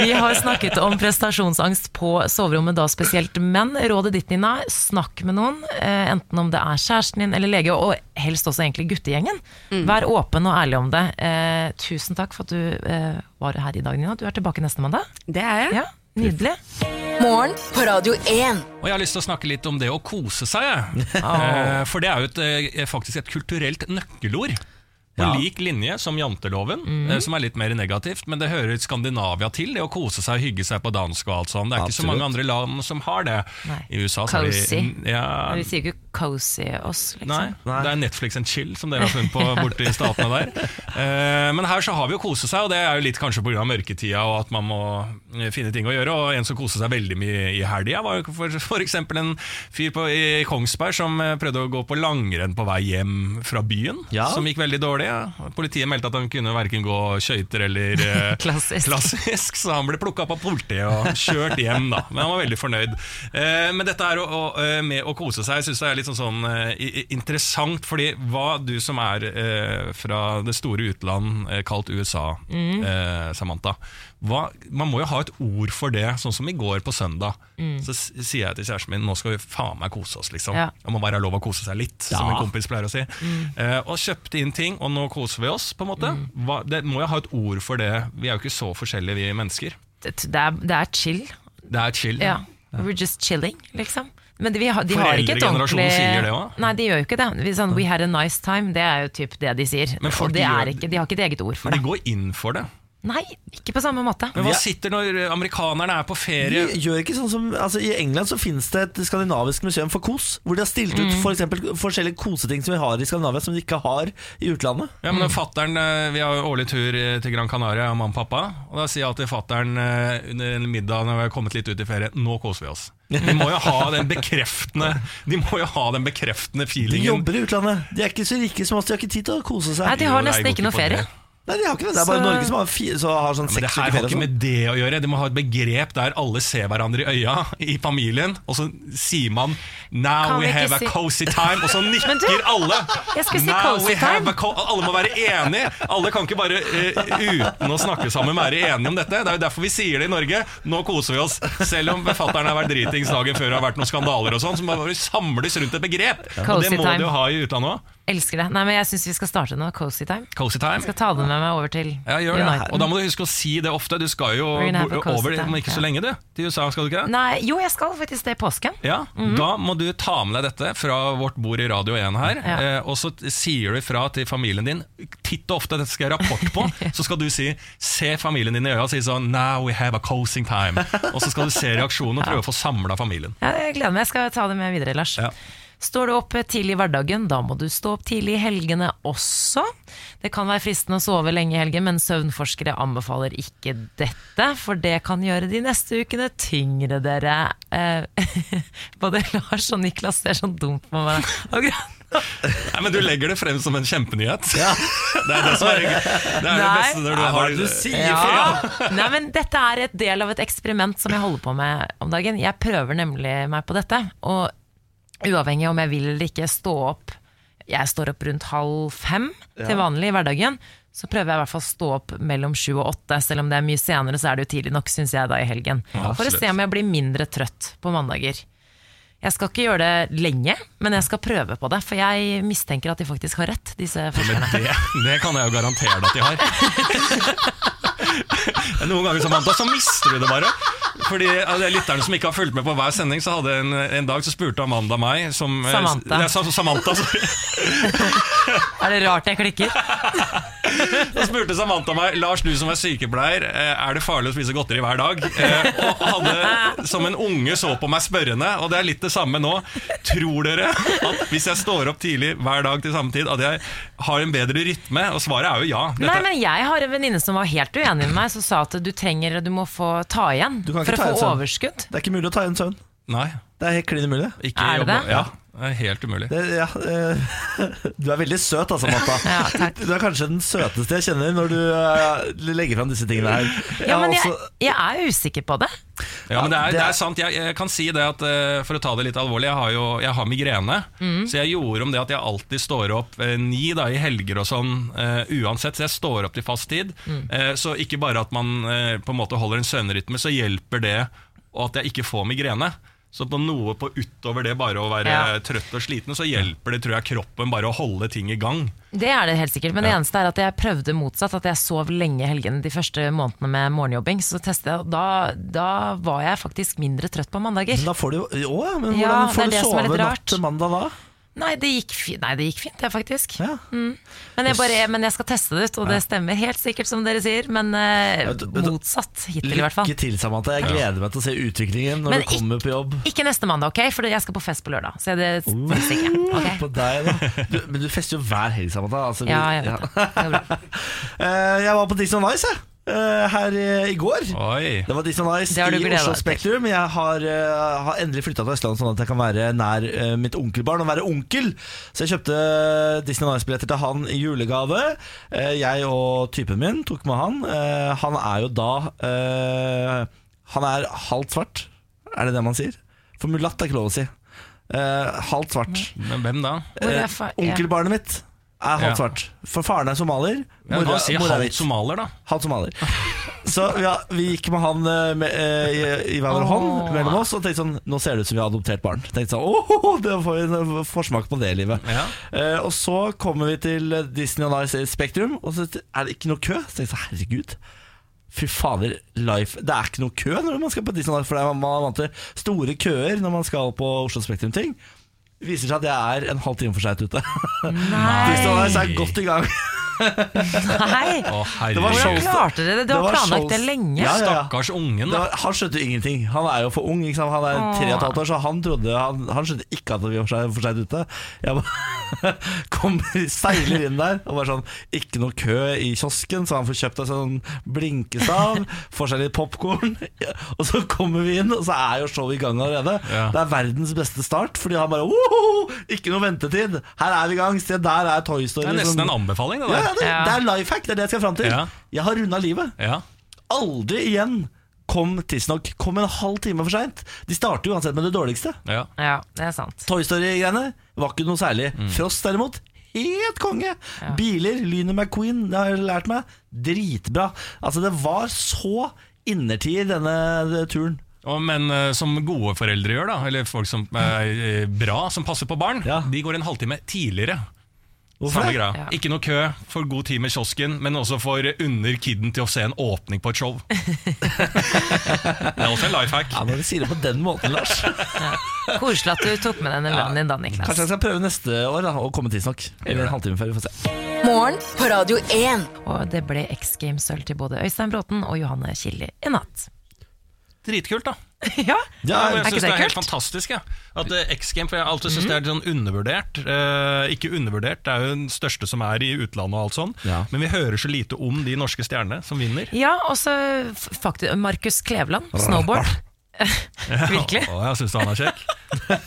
Vi har snakket om prestasjonsangst på soverommet, da spesielt menn. Rådet ditt, Nina, snakk med noen, eh, enten om det er kjæresten din eller lege, og helst også egentlig guttegjengen. Vær åpen og ærlig om det. Eh, tusen takk for at du eh, var her i dag, Nina. Du er tilbake neste mandag. Det er jeg. Ja, Nydelig. Morgen på Radio 1. Og jeg har lyst til å snakke litt om det å kose seg. Eh, For det er jo et, eh, faktisk et kulturelt nøkkelord. På Ja. lik linje som janteloven, eh, som er litt mer negativt. Men det hører Skandinavia til, det å kose seg og hygge seg på dansk og alt sånt. Det er ikke så mange andre land som har det. Nei. I USA så Cozy. de ja, vi sier ikke cozy oss, liksom. Nei, Nei. det er Netflix and chill som dere har funnet på borte i statene der. Eh, men her så har vi jo kose seg, og det er jo litt kanskje pga. mørketida og at man må eh, finne ting å gjøre. Og en som koste seg veldig mye i helga, var jo for, for eksempel en fyr på, i Kongsberg som eh, prøvde å gå på langrenn på vei hjem fra byen, Ja. som gikk veldig dårlig. Ja. Politiet meldte at han kunne verken gå skøyter eller eh, Klassisk. klassisk, så han ble plukka opp av politiet og kjørt hjem, da. Men han var veldig fornøyd. Eh, men dette er å, å, med å kose seg, syns jeg er litt sånn, sånn eh, interessant. Fordi hva du som er eh, fra det store utland, kalt USA, eh, Samantha hva, Man må jo ha et ord for det, sånn som i går på søndag. Så sier jeg til kjæresten min nå skal vi faen meg kose oss, liksom. Ja. Det må være lov å kose seg litt, som en kompis pleier å si. Eh, og kjøpte inn ting, og nå koser vi oss, på en måte. Hva, det må jo ha et ord for det. Vi er jo ikke så forskjellige, vi mennesker. Det, det, er, det er chill. Det er chill. Ja. We're just chilling, liksom. Men de, har, de har ikke et ordentlig sier det også. Nei, de gjør jo ikke det. Vi, sånn, We had a nice time, det er jo typ det de sier. Men folk Og det gjør- er ikke, de har ikke et eget ord for det. Men de går inn for det. Nei, ikke på samme måte. Men hva sitter når amerikanerne er på ferie? De gjør ikke sånn som altså, I England så finnes det et skandinavisk museum for kos, hvor de har stilt ut for eksempel forskjellige koseting som vi har i Skandinavia, som de ikke har i utlandet. Ja, men fatteren, eh, Vi har jo årlig tur eh, til Gran Canaria, mamma og pappa. Og Da sier jeg til fattern eh, under en middag når vi har kommet litt ut i ferie Nå koser vi oss. De må jo ha den bekreftende De må jo ha den bekreftende De jobber i utlandet. De er ikke så rike som oss, de har ikke tid til å kose seg. Nei, de har nesten ikke noe ferie. Nei, de har ikke det. Det er bare Så- Norge som har, fi, så har sånn Men det her har ikke med sånn. det å gjøre. De må ha et begrep der alle ser hverandre i øya i familien, og så sier man 'Now Kan we have si a cozy time', og så nikker du, alle. si Now cozy we have time. a co alle må være enige. Alle kan ikke bare uh, uten å snakke sammen være enige om dette. Det er jo derfor vi sier det i Norge. Nå koser vi oss. Selv om befatteren har vært dritings dagen før og har vært noen skandaler og sånn, så må vi samles rundt et begrep. Og det må time. de jo ha i utlandet òg. Elsker det. Nei, men Jeg syns vi skal starte nå. Cozy time. Cozy time. Jeg skal ta det med meg over til Ja, gjør det. United. Og da må du huske å si det ofte. Du skal jo cozy over om ikke så lenge, du. Til USA, skal du ikke det? Nei, jo, jeg skal faktisk det i påsken. Ja, Da må du ta med deg dette fra vårt bord i Radio 1 her, Ja. eh, og så sier du ifra til familien din. Titt og ofte, dette skal jeg rapport på. Så skal du si Se familien din i øya og si sånn Now we have a coasting time. Og så skal du se reaksjonen og prøve å få samla familien. Ja, jeg gleder meg. Jeg skal ta det med videre, Lars. Ja. Står du opp tidlig i hverdagen, da må du stå opp tidlig i helgene også. Det kan være fristende å sove lenge i helgen, men søvnforskere anbefaler ikke dette, for det kan gjøre de neste ukene tyngre, dere. Eh, både Lars og Niklas ser sånn dumt på meg. akkurat. Nei, Men du legger det frem som en kjempenyhet. Det er det som er, det, er det Nei. beste når du Nei, har det du sier? Ja. Nei, men dette er et del av et eksperiment som jeg holder på med om dagen. Jeg prøver nemlig meg på dette, og uavhengig om jeg vil eller ikke stå opp Jeg står opp rundt halv fem til vanlig i hverdagen. Så prøver jeg i hvert fall å stå opp mellom sju og åtte. Selv om det er mye senere, så er det jo tidlig nok, syns jeg, da i helgen. For å se om jeg blir mindre trøtt på mandager. Jeg skal ikke gjøre det lenge, men jeg skal prøve på det. For jeg mistenker at de faktisk har rett, disse forskerne. det, det kan jeg jo garantere deg at de har. Noen ganger Samantha, så mister du det bare. Fordi de Lytterne som ikke har fulgt med på hver sending, så hadde en, en dag så spurte Amanda meg som, eh, Samantha. Ja, Samantha, sorry. Er det rart jeg klikker? Så spurte Samantha meg Lars, du som er sykepleier, eh, er det farlig å spise godteri hver dag? Eh, Og hadde som en unge så på meg spørrende, og det er litt det samme nå. Tror dere at hvis jeg står opp tidlig hver dag til samme tid, at jeg har en bedre rytme? Og svaret er jo ja. Nei, men Jeg har en venninne som var helt uenig med meg, som sa at du trenger Du må få ta igjen Du kan for å få overskudd. Det er ikke mulig å ta igjen søvn. Nei, Det er helt klin umulig. ikke Er det jobbe- det? Ja, det er helt umulig. Det, ja, eh, du er veldig søt, altså, Matta. Ja. Du er kanskje den søteste jeg kjenner når du eh, legger fram disse tingene her. Ja, men jeg, jeg er usikker på det. Ja, men det er, det er- sant. Jeg, jeg kan si det at eh, For å ta det litt alvorlig, jeg har jo jeg har migrene. Så jeg gjorde om det at jeg alltid står opp ni da, i helger og sånn uh, uansett. Så jeg står opp til fast tid. Eh, så ikke bare at man uh, på en måte holder en søvnrytme, så hjelper det og at jeg ikke får migrene. Så på noe på utover det bare å være Ja. trøtt og sliten, så hjelper det tror jeg kroppen bare å holde ting i gang. Det er det helt sikkert, men det eneste er at jeg prøvde motsatt. At jeg sov lenge i helgene de første månedene med morgenjobbing. Så testet jeg, og da, da var jeg faktisk mindre trøtt på mandager. Men da får du jo Å ja, men Ja, hvordan får du sove natt til mandag da? Nei, det gikk, fi Nei, det gikk fint, det, faktisk. Ja. Men, jeg bare, men jeg skal teste det ut, og det stemmer helt sikkert som dere sier. Men du- motsatt hittil, i hvert fall. Lykke til, Samantha. Jeg gleder meg til å se utviklingen når Men du kommer på jobb. Ikke neste mandag, ok? For jeg skal på fest på lørdag. Så det fins ikke. ok? På deg, da. Du, men du fester jo hver helg, Samantha. Altså, vi- Ja, jeg vet det. det bra. Eh, jeg var på Dixon on Ice jeg. Eh, her i, i går. Oi. Det var Disney on Ice Det har du i Oslo. Spektrum. Jeg har, eh, har endelig flytta til Østlandet, sånn at jeg kan være nær eh, mitt onkelbarn og være onkel. Så jeg kjøpte Disney on Ice-billetter til han i julegave. Eh, jeg og typen min tok med han. Eh, han er jo da eh, Han er halvt svart, er det det man sier? For mulatt er ikke lov å si. Eh, halvt svart. Men hvem da? Onkelbarnet mitt er halvt Ja. svart. For faren er somalier. Ja, mora- mora er halvt somalier, da. Halvt somalier. Så ja, vi gikk med han eh, med, eh, i, i hver vår hånd mellom oss og tenkte sånn Nå ser det ut som vi har adoptert barn. Tenkte sånn, oh, det får vi en forsmak på det livet. Ja. Eh, og så kommer vi til Disney on Ice Spektrum, og så er det ikke noe kø. Så tenkte jeg sånn, herregud. Fy fader, life Det er ikke noe kø når man skal på Disney on Ice, for det er- man vant til store køer når man skal på Oslo Spektrum-ting. Viser seg at jeg er en halv time for seint ute. Disney on Ice er godt i gang. Nei! Å, Det var Hvordan klarte dere det? Du det har var planlagt det lenge. Ja, ja, ja. Stakkars ungen, Det da. var, han skjønte jo ingenting. Han er jo for ung. Ikke sant? Han er tre og et halvt år, så han trodde Han, han skjønte ikke at vi var for seg- for seint ute. Jeg bare kommer, seiler inn der og bare sånn Ikke noe kø i kiosken, så han får kjøpt seg sånn blinkestav, får seg litt popkorn, og så kommer vi inn, og så er jo showet i gang allerede. Ja. Det er verdens beste start, fordi han bare «Woho! Ikke noe ventetid! Her er vi i gang! Se, der er Toy Story. Det er nesten som- en anbefaling, det ja, ja, det, det er life hack, det er det jeg skal fram til. Ja. Jeg har runda livet Ja. aldri igjen kom tidsnok. Kom en halv time for seint. De starter uansett med det dårligste. Ja. Ja, det er sant. Toy Story-greiene var ikke noe særlig. Frost derimot, helt konge. Biler, Lynet McQueen, det har jeg lært meg. Dritbra. Altså, det var så innertid denne eh, turen. Og, men eh, som gode foreldre gjør, da, eller folk som er eh, bra, som passer på barn, Ja. de går en halvtime tidligere. Samme greia. Ja. Ikke noe kø, for god tid med kiosken, men også for under kiden til å se en åpning på et show. det er også en life hack. Ja, Når du sier det på den måten, Lars. Koselig at du tok med deg lønnen din da, Niklas. Kanskje jeg skal prøve neste år da, å komme tidsnok. Eller en halvtime før. Vi får se. Morgen på Radio 1. Og det ble X Games-sølv til både Øystein Bråten og Johanne Killi i natt. Dritkult, da. ja, Ja, jeg syns det det er helt fantastisk. Ja. At eh, X Game, for Jeg alltid synes det er sånn undervurdert. Eh, ikke undervurdert, det er jo den største som er i utlandet, og alt sånn Ja. men vi hører så lite om de norske stjernene som vinner. Ja, og så faktisk Markus Kleveland, snowboard. Virkelig. Å, jeg syns du han er kjekk.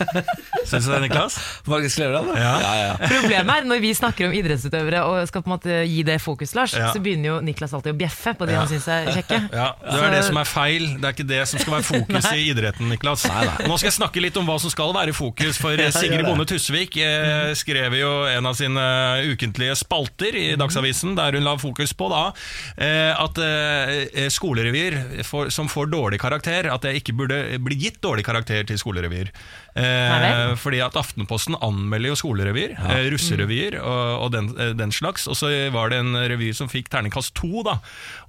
Syns du det, Niklas? Markus Kleveland, da? Ja. ja, ja. Problemet er når vi snakker om idrettsutøvere og skal på en måte gi det fokus, Lars, Ja. så begynner jo Niklas alltid å bjeffe på de han syns er kjekke. Ja, Det er det som er feil. Det er ikke det som skal være fokus i idretten, Niklas. Og Nå skal jeg snakke litt om hva som skal være fokus, for eh, Sigrid. Bonde Tusvik eh, skrev jo en av sine ukentlige spalter i Dagsavisen, der hun la fokus på da eh, at eh, skolerevyer får, som får dårlig karakter, at det ikke burde bli gitt dårlig karakter til skolerevyer. Eh, fordi at Aftenposten anmelder jo skolerevyer, eh, russerevyer og, og den, eh, den slags. Og så var det en revy som fikk terningkast to, da.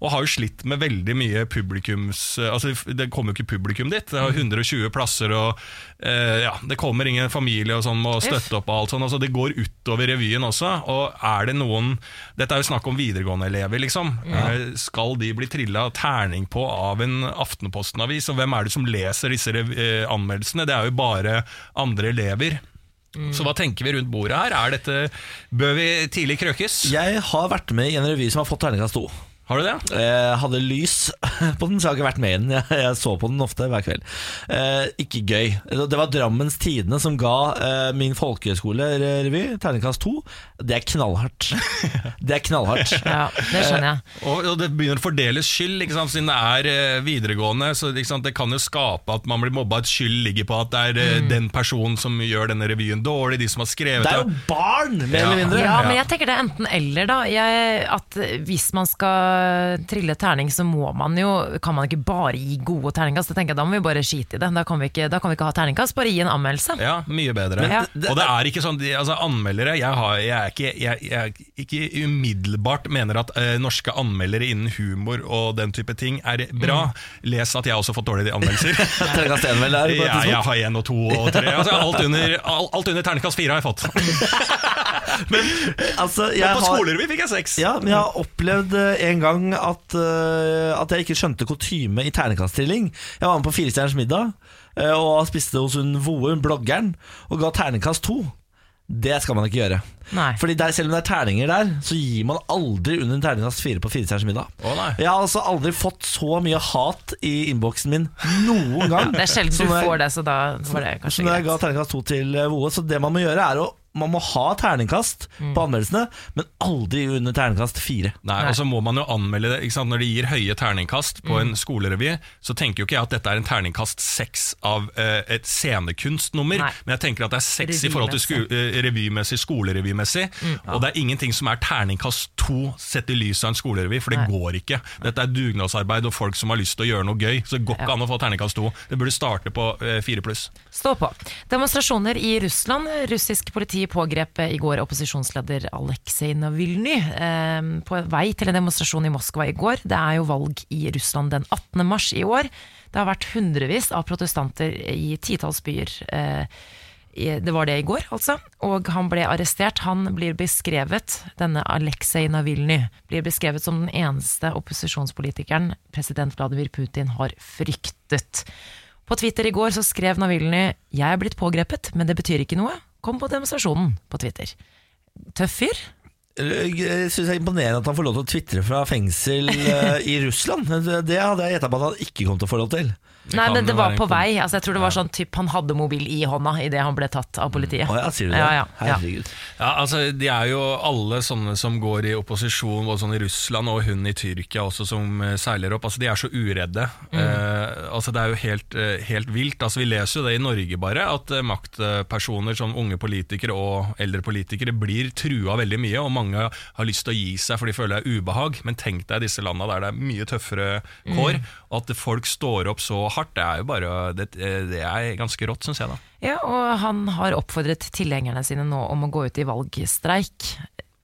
Og har jo slitt med veldig mye publikums eh, Altså Det kommer jo ikke publikum dit. Det har 120 plasser, og eh, ja, det kommer ingen familie og sånn må støtte opp og alt sånn. Altså Det går utover revyen også. Og er det noen Dette er jo snakk om videregående elever, liksom. Eh, skal de bli trilla terning på av en Aftenposten-avis? Og hvem er det som leser disse anmeldelsene? Det er jo bare andre elever. Så hva tenker vi rundt bordet her? Er dette, bør vi tidlig krøkes? Jeg har vært med i en revy som har fått terningkast to. Har du det? Jeg hadde lys på den, så jeg har ikke vært med i den. Jeg, jeg så på den ofte hver kveld. Eh, ikke gøy. Det var Drammens Tidende som ga eh, min folkehøyskolerevy terningkast to. Det er knallhardt. Det er knallhardt. Ja, det skjønner jeg. Og, og det begynner å fordeles skyld, ikke sant? siden det er eh, videregående. Så ikke sant? Det kan jo skape at man blir mobba. At skyld ligger på at det er mm. den personen som gjør denne revyen dårlig, de som har skrevet Det er jo barn, mer eller mindre. Ja, men jeg tenker det er enten eller, da. Jeg, at hvis man skal trille terning, så må man jo Kan man ikke bare gi gode terningkast? Jeg tenker Da må vi bare skite i det. Da kan vi ikke, da kan vi ikke ha terningkast, bare gi en anmeldelse. Ja, mye bedre. Men ja. og det er ikke sånn, altså Anmeldere Jeg, har, jeg, er ikke, jeg, jeg ikke umiddelbart mener at uh, norske anmeldere innen humor og den type ting er bra. Les at jeg har også fått dårlige anmeldelser. Terningkast én, vel? Der, Ja, jeg har én og to og tre. Altså, alt, under, alt, alt under terningkast fire har jeg fått. Altså, jeg Og på skoler vi fikk jeg seks. Ja, men jeg har opplevd eh, en gang at, eh, at jeg ikke skjønte kutyme i ternekaststilling. Jeg var med på Firestjerners middag eh, og spiste hos hun Voe, bloggeren, og ga ternekast to. Det skal man ikke gjøre. Nei. Fordi der, Selv om det er terninger der, så gir man aldri under en terningkast fire på Firestjerners middag. Å, nei. Jeg har altså aldri fått så mye hat i innboksen min noen gang. Det er sjelden du får det, så da var det kanskje greit. Så når jeg ga terningkast to til eh, Voe, så det man må gjøre, er å man må ha terningkast Mm. på anmeldelsene, men aldri under terningkast fire. Nei, og så må man jo anmelde det ikke sant? Når de gir høye terningkast på Mm. en skolerevy, så tenker jo ikke jeg at dette er en terningkast seks av uh, et scenekunstnummer, Nei. men jeg tenker at det er seks i forhold til sko uh, revymessig, skolerevymessig, Mm. og det er ingenting som er terningkast to sett i lys av en skolerevy, for det Nei. går ikke. Dette er dugnadsarbeid og folk som har lyst til å gjøre noe gøy, så det går ikke Ja. an å få terningkast to. Det burde starte på fire uh, pluss. Stå på. Demonstrasjoner i Russland. Russisk politi pågrep i går opposisjonsleder Aleksej Navalny eh, på vei til en demonstrasjon i Moskva i går. Det er jo valg i Russland den 18. mars i år. Det har vært hundrevis av protestanter i titalls byer. Eh, Det var det i går, altså. Og han ble arrestert. Han blir beskrevet, denne Aleksej Navilny, blir beskrevet som den eneste opposisjonspolitikeren president Vladimir Putin har fryktet. På Twitter i går så skrev Navilny 'Jeg er blitt pågrepet, men det betyr ikke noe'. Kom på demonstrasjonen på Twitter. Tøff fyr. Jeg synes det er imponerende at han får lov til å tvitre fra fengsel eh, i Russland. Det hadde jeg gjetta på at han ikke kom til å få lov til. Nei, men det var på vei. Altså, jeg tror det var sånn typ, Han hadde mobil i hånda idet han ble tatt av politiet. Å ja, sier du det? Ja, ja. Herregud. Ja, altså De er jo alle sånne som går i opposisjon, både sånn i Russland og hun i Tyrkia også, som eh, seiler opp. altså De er så uredde. Eh, altså Det er jo helt, eh, helt vilt. altså Vi leser jo det i Norge bare, at eh, maktpersoner som unge politikere og eldre politikere blir trua veldig mye, og mange har lyst til å gi seg for de føler det er ubehag. Men tenk deg disse landa der det er mye tøffere kår, og at folk står opp så hardt, det er jo bare Det, det er ganske rått, syns jeg. da Ja, og han har oppfordret tilhengerne sine nå om å gå ut i valgstreik.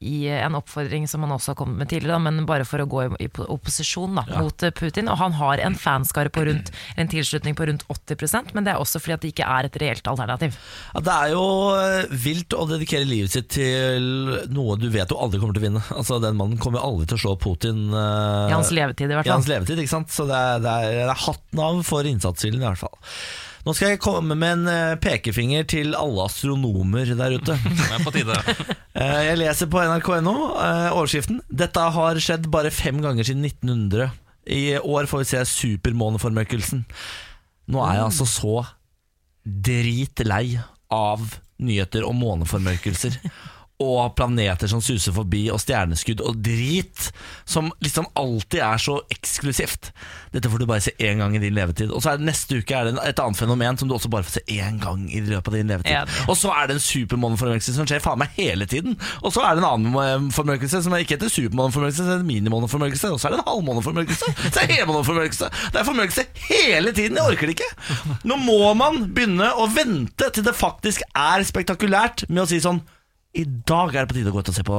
I en oppfordring som han også har kommet med tidligere, men bare for å gå i, opposisjon da, mot eh, Putin. Og han har en fanskare på rundt, en tilslutning på rundt 80% men det er også fordi at det ikke er et reelt alternativ. Ja, det er jo eh, vilt å dedikere livet sitt til noe du vet du aldri kommer til å vinne. Altså Den mannen kommer aldri til å slå Putin uh, I hans levetid, i hvert fall. i hans levetid. ikke sant? Så det er, det er, det er hatten av for innsatsviljen, i hvert fall. Nå skal jeg komme med en eh, pekefinger til alle astronomer der ute. Det på tide. Eh, Jeg leser på nrk.no eh, overskriften 'Dette har skjedd bare fem ganger siden 1900'. I år får vi se supermåneformørkelsen. Nå er jeg altså så dritlei av nyheter om måneformørkelser. Og planeter som suser forbi, og stjerneskudd og drit. Som liksom alltid er så eksklusivt. Dette får du bare se én gang i din levetid. Og så er det neste uke er det et annet fenomen som du også bare får se én gang i løpet av din levetid. Ja. Og så er det en supermåneformørkelse som skjer faen meg hele tiden. Og så er det en annen formørkelse som ikke heter supermåneformørkelse, det er minimåneformørkelse. Og så er det en halvmåneformørkelse. Så er det helmåneformørkelse. Det er formørkelse hele tiden. Jeg orker det ikke. Nå må man begynne å vente til det faktisk er spektakulært med å si sånn I dag er det på tide å gå ut og se på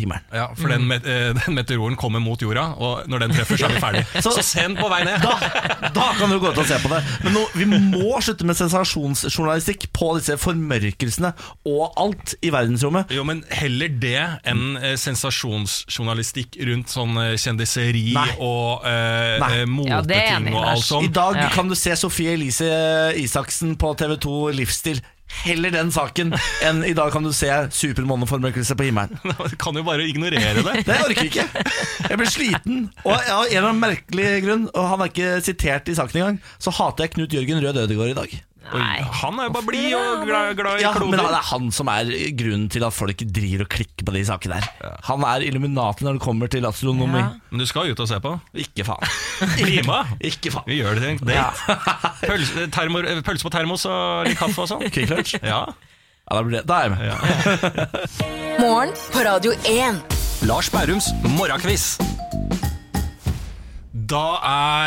himmelen. Ja, For den, met eh, den meteoren kommer mot jorda, og når den treffer, så er vi ferdig. Så- Så send på vei ned! Da, da kan du gå ut og se på det. Men nå, vi må slutte med sensasjonsjournalistikk på disse formørkelsene og alt i verdensrommet. Jo, men heller det enn eh, sensasjonsjournalistikk rundt sånn eh, kjendiseri Nei. og eh, eh, Ja, det moteting enig, og alt sånt. I dag Ja. kan du se Sofie Elise Isaksen på TV2 Livsstil. Heller den saken enn i dag kan du se supermåneformørkelse på himmelen. Du kan jo bare ignorere det. Det orker jeg ikke. Jeg blir sliten. Og av en eller annen merkelig grunn, og han er ikke sitert i saken engang, så hater jeg Knut Jørgen Rød Ødegård i dag. Oi, han er jo bare blid og glad, glad i Ja, men det er han som er grunnen til at folk driver og klikker på de sakene der. Han er illuminaten når det kommer til astronomi. Ja. Men du skal ut og se på. Ikke faen. Klima? Ikke faen. Vi gjør det til en date. Pølse, termor, pølse på termos og litt kaffe og sånn. Kvikk lunch? Ja. Ja, da, blir det. da er jeg med. Morgen på Radio 1. Lars Bærums morgenquiz. Da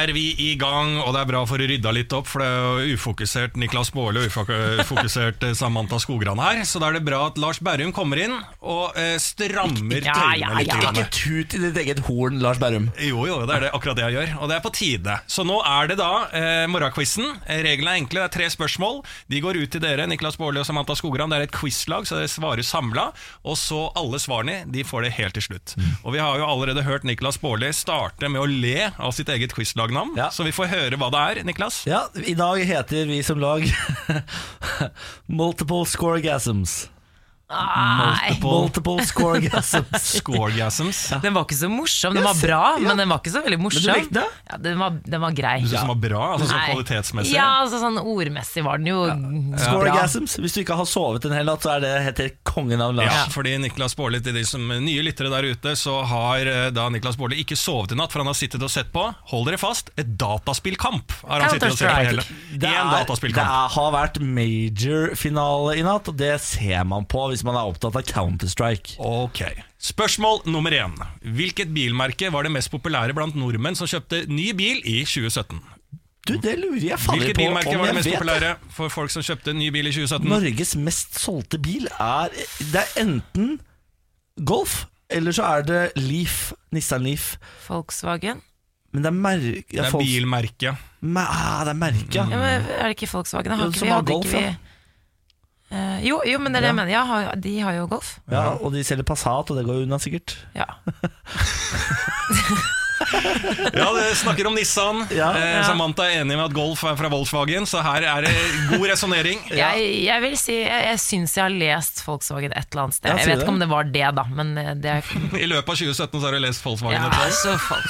er vi i gang, og det er bra for å rydde litt opp, for det er jo ufokusert Niklas Baarli og ufokusert eh, Samantha Skogran her. Så da er det bra at Lars Berrum kommer inn og eh, strammer Ja, tøylene ja, litt. ja. Ikke tut i ditt eget horn, Lars Berrum. Jo, jo, det er det, akkurat det jeg gjør, og det er på tide. Så nå er det da eh, morgenquizen. Eh, Reglene er enkle, det er tre spørsmål. De går ut til dere, Niklas Baarli og Samantha Skogran. Det er et quizlag, så dere svarer samla. Og så alle svarene, de får det helt til slutt. Og vi har jo allerede hørt Niklas Baarli starte med å le av sitt eget quizlagnavn, Ja. så vi får høre hva det er, Niklas. Ja, i dag heter vi som lag Multiple Scoregasms. Nei, Multiple Scoregasms. Scoregasms. den var ikke så morsom. Den var bra, ja. men den var ikke så veldig morsom. Men du likte det? Ja, den var, den var grei. Du synes den var bra, altså sånn Nei. kvalitetsmessig? Ja, altså sånn ordmessig var den jo ja. Scoregasms. Hvis du ikke har sovet en hel natt, så er det heter kongen av Lars. Ja, fordi Niklas Baarli, til de som nye lyttere der ute, så har eh, da Niklas Baarli ikke sovet i natt, for han har sittet og sett på, hold dere fast, et dataspillkamp har han sittet og sett på hele. Det, En er, det har vært major-finale i natt, og det ser man på hvis man er opptatt av Counter-Strike. Ok. Spørsmål nummer én. Hvilket bilmerke var det mest populære blant nordmenn som kjøpte ny bil i 2017? Du, det lurer jeg faller Hvilket på bilmerke om var det jeg mest vet. populære for folk som kjøpte ny bil i 2017? Norges mest solgte bil er Det er enten Golf, eller så er det Leaf. Nissan Leaf. Volkswagen. Men det er merke Det er bilmerke. Ah, det er merke, ja. Men er det ikke Volkswagen? da? Har ikke som vi, har hadde Golf, ikke ja. Eh, jo, jo, men det er det jeg mener. Ja, har- de har jo golf. Ja, og de selger Passat, og det går jo unna sikkert. Ja. Ja, det snakker om Nissan. Ja. ja. Samantha er enig med at Golf er fra Volkswagen, så her er det god resonnering. Jeg, jeg vil si Jeg, jeg syns jeg har lest Volkswagen et eller annet sted. Ja, Jeg vet det. ikke om det var det, da, men eh, det er I løpet av 2017 så har du lest Volkswagen. ja, et eller annet. så folk.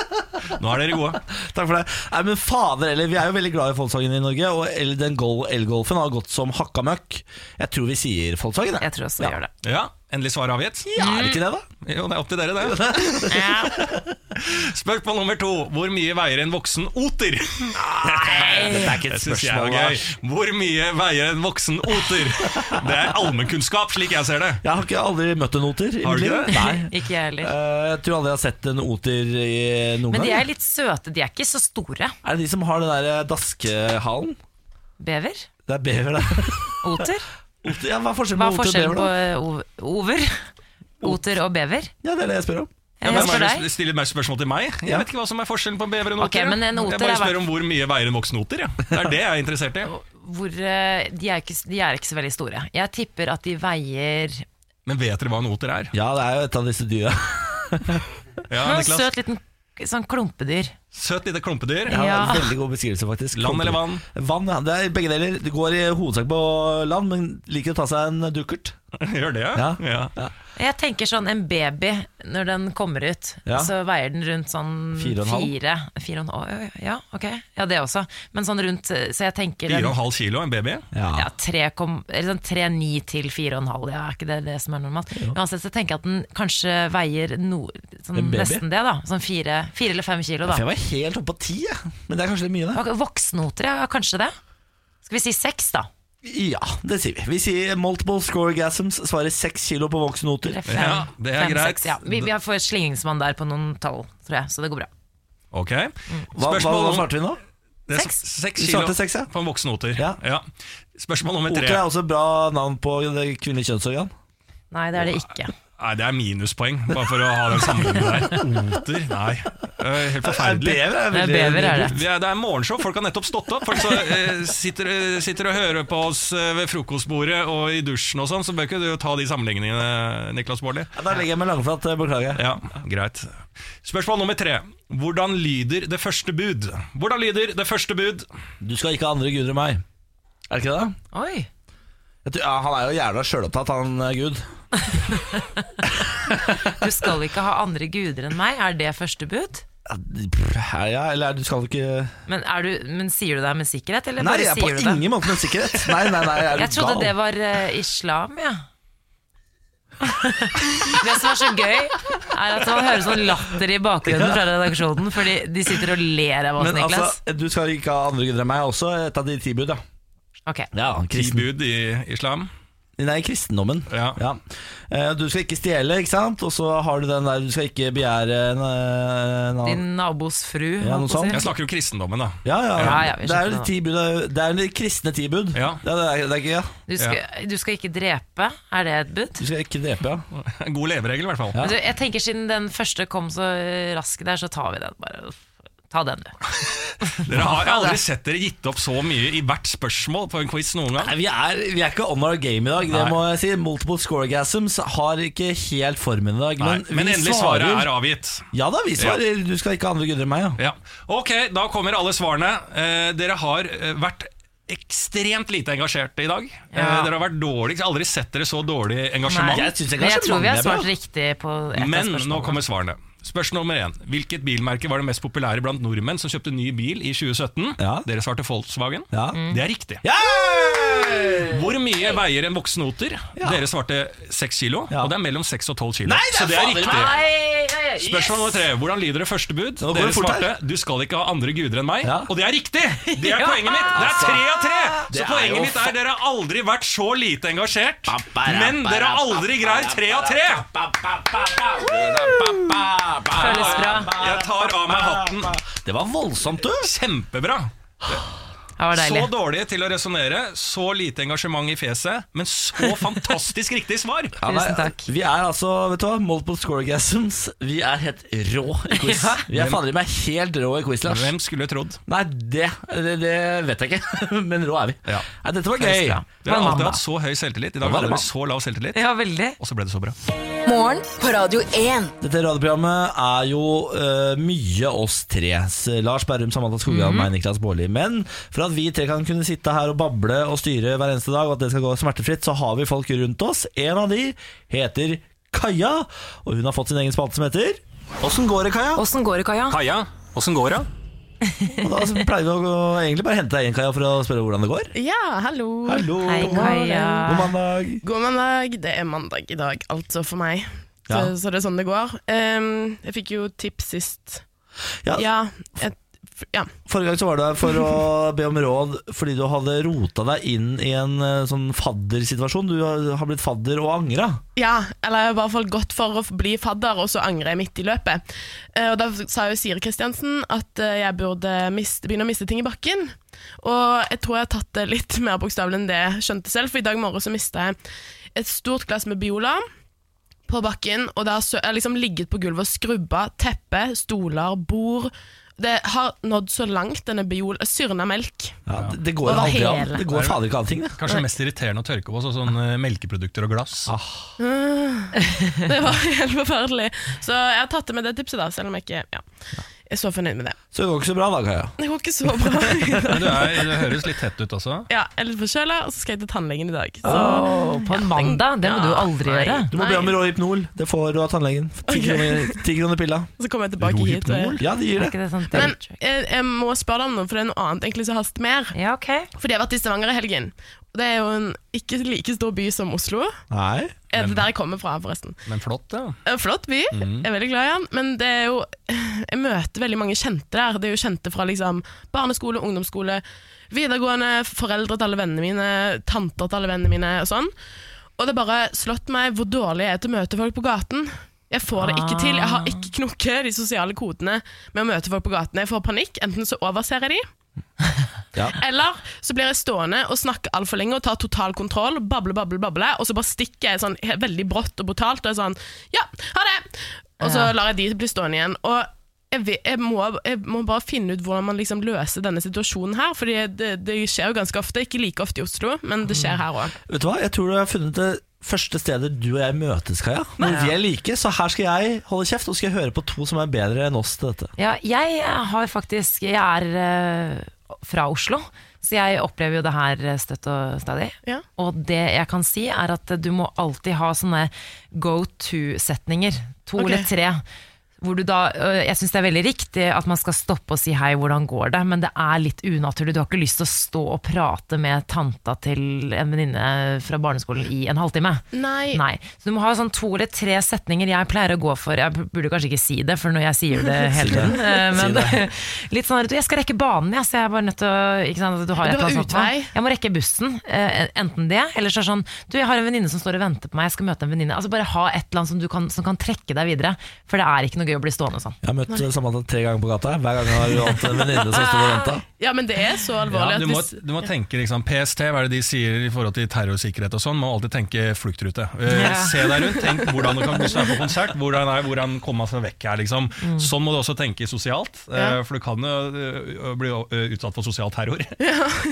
Nå er dere gode. Takk for det. Nei, men fader, eller Vi er jo veldig glad i Volkswagen i Norge, og den Gol- elgolfen har gått som hakka møkk. Jeg tror vi sier Volkswagen. Jeg tror også ja. gjør det. Ja, Endelig svar avgitt. Ja, er det ikke det, da? Jo, det er opp til dere, det. Spørsmål nummer to. Hvor mye veier en voksen oter? Dette er ikke et spørsmål. gøy. Hvor mye veier en voksen oter? Det er allmennkunnskap, slik jeg ser det. Jeg har ikke aldri møtt en oter. Har du ikke det? Nei. Ikke jeg heller. Eh, Jeg tror aldri jeg har sett en oter i noen Men de gang. er litt søte. De er ikke så store. Er det de som har den der eh, daskehalen? Bever? Det er bever det. Oter? Oter, ja, hva er forskjellen Hva på er forskjellen på eh, o- over? Oter og bever? Ja, det er det jeg spør om. Jeg Hvem spør det deg. som stiller mer spørsmål til meg? Jeg Ja. vet ikke hva som er forskjellen på en bever og en Ok, oter. men en jeg bare er spør om hvor mye veier en voksen oter. Ja. Det er det jeg er interessert i. Hvor, eh, de, er ikke, de er ikke så veldig store. Jeg tipper at de veier Men vet dere hva en oter er? Ja, det er jo et av disse dyra. Ja, en Niklas? søt liten sånn klumpedyr. Søt lite klumpedyr. Ja, Ja. Veldig god beskrivelse, faktisk. Land eller vann? Vann, ja. Det er begge deler. Det går i hovedsak på land, men liker å ta seg en dukkert. Gjør det, Ja. ja. Jeg tenker sånn en baby, når den kommer ut, Ja. så veier den rundt sånn Fire og en halv? fire, fire og en halv, Ja, ok. Ja, det også. Men sånn rundt, så jeg tenker Fire og en, en halv kilo, en baby. ja, tre kom- eller sånn 3,9 til 4,5, ja, er ikke det det som er normalt? Uansett så tenker jeg at den kanskje veier no, sånn, nesten det, da. Sånn fire, fire eller fem kilo, da. jeg var helt oppe på ti, jeg. men det er kanskje litt mye, det. Ok, Voksenoter, ja, kanskje det. Skal vi si seks, da? Ja, det sier vi. Vi sier multiple scoregasms, svarer seks kilo på voksenoter. noter fem, Ja, det er fem, greit. Seks, ja. Vi, vi får et der på noen tall, tror jeg, så det går bra. Ok. Hva, hva, hva svarte vi nå? Seks? Seks kilo seks, ja. på en voksen oter. Ja. Spørsmål nummer Oter tre. er også bra navn på det kvinnelige kjønnsorgan. Nei, det er det ikke. Nei, det er minuspoeng, bare for å ha den sammenhengen der. Oter? Nei. Eh, Helt forferdelig. Det er bever, er det. Vi er, det er morgenshow, folk har nettopp stått opp. Folk så, eh, sitter, eh, sitter og hører på oss eh, ved frokostbordet og i dusjen og sånn, så bør ikke du ta de sammenligningene, Niklas Baarli. Ja, Da legger jeg meg langflat, beklager. Ja, greit. Spørsmål nummer tre. Hvordan lyder det første bud? Hvordan lyder det første bud? Du skal ikke ha andre guder enn meg. Er det ikke det? Oi. Jeg tror, ja, han er jo jævla sjølopptatt, han Gud. Du skal ikke ha andre guder enn meg, er det første bud? Ja, ja, eller du skal ikke Men, er du, men sier du det her med sikkerhet, eller Nei, bare jeg er på sier du det? ingen måte med sikkerhet. Nei, nei, nei, er du Jeg trodde gal? det var uh, islam, ja. det som er så gøy, er at man hører sånn latter i bakgrunnen fra redaksjonen, fordi de sitter og ler av oss, Men Niklas. altså, du skal ikke ha andre guder enn meg, også et av de ti bud, ja. Okay. Ja, Ti bud i islam? Nei, kristendommen. Ja. Ja. Du skal ikke stjele, ikke sant? Og så har du den der Du skal ikke begjære en, eh, en Din nabos fru, Ja. Jeg snakker jo kristendommen, da. ja, ja, Ja, ja, vi Det er jo det. ti Det er jo de kristne ti bud. Ja. det, er, det er ikke ja. Du skal, du skal ikke drepe, er det et bud? Du skal ikke drepe, ja. En god leveregel, i hvert fall. Ja. Du, jeg tenker Siden den første kom så raskt der, så tar vi den. Bare Ta den, du. Dere har aldri sett dere gitt opp så mye i hvert spørsmål på en quiz noen gang. Nei, vi, er, vi er ikke on our game i dag, det Nei. må jeg si. Multiple scoregasms har ikke helt formen i dag. Nei, Men, men endelig svarer svaret er avgitt. Ja da, vi svarer. Du skal ikke ha andre gudder enn meg, ja. Ja. Ok, da kommer alle svarene. Eh, dere har eh, vært ekstremt lite engasjerte i dag. Eh, Ja. dere har vært dårlig, aldri sett dere så dårlig engasjement. Jeg jeg, jeg tror vi har svart riktig på et av Men nå kommer svarene. Spørsmål nummer én. Hvilket bilmerke var det mest populære blant nordmenn som kjøpte ny bil i 2017? Ja. Dere svarte Volkswagen. Ja. Mm. Det er riktig. Yeah! Hvor mye veier en voksen oter? Ja. Dere svarte 6 kilo, Ja. og det er mellom 6 og 12 kilo. Nei, det Så det er riktig. Nei. Spørsmål nummer tre. Hvordan lyder det første bud? Dere svarte her. du skal ikke ha andre guder enn meg. Ja. Og det er riktig! Det er Ja. poenget mitt. Det er tre av tre! Så er poenget mitt er dere har aldri vært så lite engasjert. Men dere har aldri ba, tre av tre! Føles bra. Jeg tar av meg hatten. Det var voldsomt, du. Kjempebra. Så dårlige til å resonnere, så lite engasjement i fjeset, men så fantastisk riktig svar! Ja, nei, Tusen takk. Vi er altså, vet du hva, multiple scoregasms. Vi er helt rå i quiz. Ja. Vi er fader i meg helt rå i quiz, Lars. Hvem skulle trodd? Nei, det, det, det vet jeg ikke, men rå er vi. Ja. Nei, dette var gøy. Dere har alltid hatt så høy selvtillit. I dag hadde det, dere så lav selvtillit, Ja, veldig. og så ble det så bra. Morgen på Radio 1. Dette radioprogrammet er jo øh, mye oss tre. Lars Berrum, Samantha Skogran, meg, Niklas Baarli. Men for at vi tre kan kunne sitte her og bable og styre hver eneste dag, og at det skal gå smertefritt, så har vi folk rundt oss. En av de heter Kaja, og hun har fått sin egen spalte som heter Åssen går det, Kaja? Åssen går det, Kaja? Kaja, åssen går det? Og da så pleier vi å egentlig bare hente deg inn, Kaja, for å spørre hvordan det går. Ja, hallo. Hallo! Hei, Kaja. God mandag. God mandag. Det er mandag i dag, altså for meg. Så, Ja. så det er sånn det går. Um, jeg fikk jo tips sist. Ja, Ja, et, f- ja. Forrige gang så var du her for å be om råd fordi du hadde rota deg inn i en eh, sånn faddersituasjon. Du har blitt fadder og angra. ja, eller jeg har i hvert fall gått for å bli fadder, og så angrer jeg midt i løpet. Eh, og Da sa jo Siri Kristiansen at eh, jeg burde miste, begynne å miste ting i bakken. Og jeg tror jeg har tatt det litt mer bokstavelig enn det jeg skjønte selv, for i dag morgen så mista jeg et stort glass med Biola. på bakken, og det har liksom ligget på gulvet og skrubba teppe, stoler, bord. Det har nådd så langt, denne biol... Syrna melk. Ja, det, det går Over aldri an. Det går fader ikke an ting, det. Kanskje mest irriterende å tørke på sånn eh, melkeprodukter og glass. Det var helt forferdelig. Så jeg har tatt det med det tipset, da, selv om jeg ikke ja, er så fornøyd med det. Så det går ikke så bra da, Kaja. Det går ikke så bra. Men du, er, du høres litt tett ut også. Ja, jeg er litt forkjøla, og så skal jeg til tannlegen i dag. Så Åh, på en mandag? Det må du aldri nei. gjøre. Du må be om Rohypnol. Det får du av tannlegen. Ti okay. kroner, pilla. så kommer jeg tilbake hit. og- Ja, de gir det. det sånn Men jeg, jeg må spørre deg om noe, for det er noe annet egentlig som haster mer. Ja, ok. Fordi jeg har vært i Stavanger i helgen. Det er jo en ikke like stor by som Oslo. Nei. Er det der jeg kommer fra, forresten? Men flott, ja. Flott by, jeg er veldig glad i den. Men det er jo Jeg møter veldig mange kjente der. Det er jo kjente fra liksom barneskole, ungdomsskole, videregående, foreldre til alle vennene mine, tanter til alle vennene mine og sånn. Og det har bare slått meg hvor dårlig jeg er til å møte folk på gaten. Jeg får det ikke til. Jeg har ikke knukket de sosiale kodene med å møte folk på gaten. Jeg får panikk. Enten så overser jeg de, Ja. eller så blir jeg stående og snakke altfor lenge og ta total kontroll, bable, bable, bable, og så bare stikker jeg sånn veldig brått og brutalt og er sånn Ja, ha det! Og så Ja. lar jeg de bli stående igjen. Og jeg, vet, jeg, må, jeg må bare finne ut hvordan man liksom løser denne situasjonen her, Fordi det, det skjer jo ganske ofte. Ikke like ofte i Oslo, men det skjer her òg. Vet du hva, jeg tror du har funnet det første stedet du og jeg møtes, Kaja. Hvor vi er like, så her skal jeg holde kjeft, og skal jeg høre på to som er bedre enn oss til dette. Ja, jeg har faktisk Jeg er uh, fra Oslo, så jeg opplever jo det her støtt og stadig. Ja. Og det jeg kan si, er at du må alltid ha sånne go to-setninger. To okay. eller tre. Hvor du da, øh, jeg syns det er veldig riktig at man skal stoppe og si hei, hvordan går det? Men det er litt unaturlig. Du har ikke lyst til å stå og prate med tanta til en venninne fra barneskolen i en halvtime. Nei. Nei. Så du må ha sånn to eller tre setninger jeg pleier å gå for. Jeg burde kanskje ikke si det, for når jeg sier det hele tiden. eh, Men litt sånn at jeg skal rekke banen, jeg, så jeg er bare nødt til å ikke sant, du har et eller annet sånt. Jeg må rekke bussen. eh, Enten det, eller så er det sånn Du, jeg har en venninne som står og venter på meg, jeg skal møte en venninne. Altså Bare ha et eller annet som, du kan, som kan trekke deg videre. For det er ikke noe gøy å bli stående sånn. Jeg har møtt eh, Samantha tre ganger på gata. Hver gang har hun hatt en venninne som står og venter. Ja, men det er så Ja, alvorlig du, at må, du må tenke liksom, PST, hva er det de sier i forhold til terrorsikkerhet og sånn? Må alltid tenke fluktrute. Eh, Ja. Se deg rundt, tenk hvordan du kan du er på konsert, hvordan, er, hvordan komme seg vekk her. Liksom. Sånn må du også tenke sosialt, eh, for du kan jo bli utsatt for sosial terror.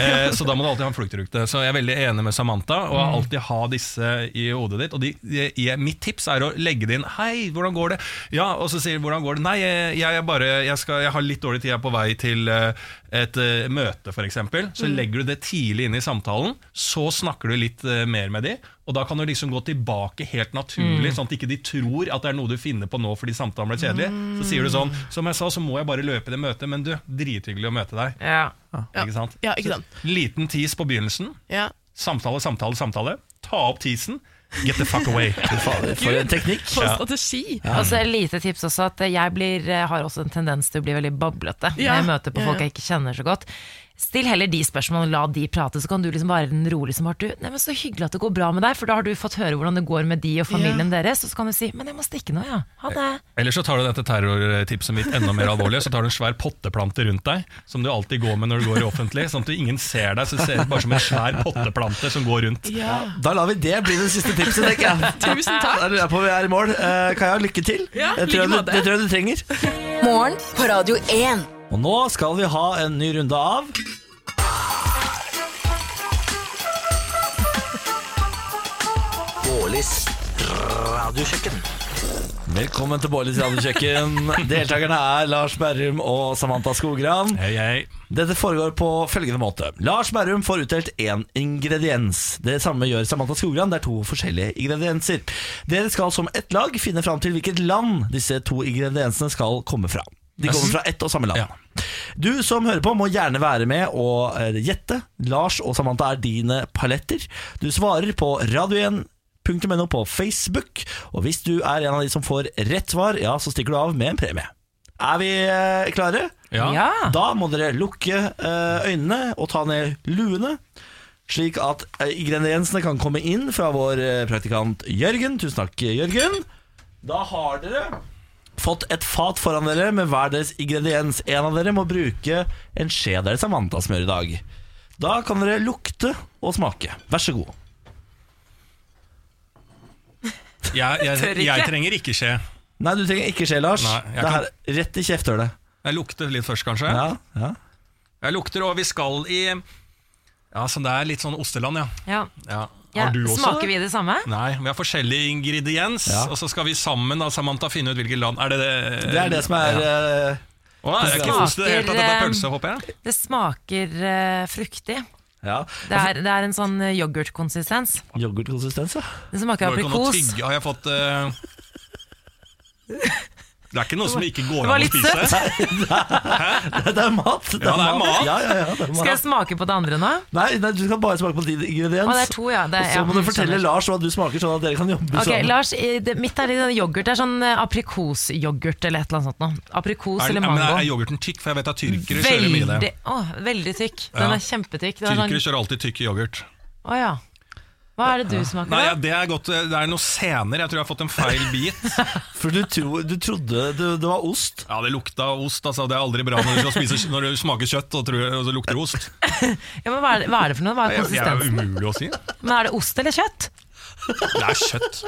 Eh, så da må du alltid ha en fluktrute. Så jeg er veldig enig med Samantha, og alltid ha disse i hodet ditt. Og de, de, mitt tips er å legge det inn. Hei, hvordan går det? Ja, og så sier hvordan går det? Nei, jeg, jeg, bare, jeg, skal, jeg har litt dårlig tid, jeg er på vei til eh, et eh, møte f.eks. Så legger du det tidlig inn i samtalen, så snakker du litt eh, mer med de, og da kan du liksom gå tilbake helt naturlig, sånn at ikke de tror at det er noe du finner på nå fordi samtalen ble kjedelig. Så sier du sånn, som jeg sa, så må jeg bare løpe det møtet, men du, drithyggelig å møte deg. Ja. Ikke sant? Ja, ikke sant. Liten tis på begynnelsen, Ja. samtale, samtale, samtale. Ta opp tisen, get the fuck away. For en teknikk. For strategi. Og så et lite tips også at jeg blir, har også en tendens til å bli veldig bablete Ja, når jeg møter på folk jeg ikke kjenner så godt. Still heller de spørsmålene, la de prate, så kan du liksom være den rolig som har du, nei, men Så hyggelig at det går bra med deg, for da har du fått høre hvordan det går med de og familien deres. Og så kan du si men jeg må stikke nå, ja. Ha det. Eller så tar du dette terrortipset mitt enda mer alvorlig, så tar du en svær potteplante rundt deg, som du alltid går med når du går i offentlig, sånn at ingen ser deg, så ser ut bare som en svær potteplante som går rundt. Da lar vi det bli det siste tipset, tenker jeg. Tusen takk. Da lurer jeg på om vi er i mål. Uh, Kaja, lykke til. Ja, det, tror like jeg du, det tror jeg du trenger. Morgen på Radio 1. Og nå skal vi ha en ny runde av Bårlis radiokjøkken. Velkommen til Bårlis radiokjøkken. Deltakerne er Lars Berrum og Samantha Skogran. Hei, hei. Dette foregår på følgende måte. Lars Berrum får utdelt én ingrediens. Det samme gjør Samantha Skogran. Det er to forskjellige ingredienser. Dere skal som ett lag finne fram til hvilket land disse to ingrediensene skal komme fra. De kommer fra ett og samme land. Ja. Du som hører på må gjerne være med og eh, gjette. Lars og Samantha er dine paletter. Du svarer på radio1.no på Facebook, og hvis du er en av de som får rett svar, ja, så stikker du av med en premie. Er vi eh, klare? Ja. Ja. Da må dere lukke eh, øynene og ta ned luene, slik at ingrediensene kan komme inn fra vår praktikant Jørgen. Tusen takk, Jørgen. Da har dere fått et fat foran dere med hver deres ingrediens. En av dere må bruke en skje deres Samantha smør i dag. Da kan dere lukte og smake. Vær så god. Jeg, jeg, jeg trenger ikke skje. Nei, du trenger ikke skje, Lars. Nei, det er kan... rett i kjefthølet. Jeg lukter litt først, kanskje. Ja, ja. Jeg lukter, og vi skal i Ja, så det er litt sånn osteland, ja. Ja. ja. Ja, Har du også Smaker vi det samme? Nei, vi har forskjellig ingrediens, Ja. og så skal vi sammen da, Samantha, finne ut hvilket land Er det det? Det er det som er ja. uh, er ikke ost det dette er Smaker, pølse, håper jeg. Det smaker uh, fruktig. ja. Det er, det er en sånn eh, yoghurtkonsistens. yoghurtkonsistens. Ja. Det smaker aprikos. Har jeg fått eh, Det er ikke noe som ikke går Det var an å litt spise. Det er mat. Det Ja, det er mat. Ja, ja, ja, det er mat. Skal jeg smake på det andre nå? Nei, nei, du skal bare smake på din ingrediens. Er to, ja. Det, Og så må du fortelle skjønner. Lars hva du smaker, sånn at dere kan jobbe Ok, sammen. Lars, det, Mitt er litt yoghurt. Det er sånn eh, aprikosyoghurt eller et eller annet sånt noe. Aprikos Er, eller men mango. er yoghurten tykk? For jeg vet at tyrkere kjører mye det. Veldig, å, veldig tykk. Den Ja. er kjempetykk. Det er Tyrkere sånn, kjører alltid tykk yoghurt. å ja. Hva er det du smaker Nei, ja. Det er godt, det er noe senere. Jeg tror jeg har fått en feil bit. For du, tro, du trodde det, det var ost. Ja, Det lukta ost. altså Det er aldri bra når du, skal spise, når du smaker kjøtt og, tror, og så lukter det ost. Ja, men hva, er det, hva er det for noe? Hva er Det er jo umulig å si. Men Er det ost eller kjøtt? Det er kjøtt.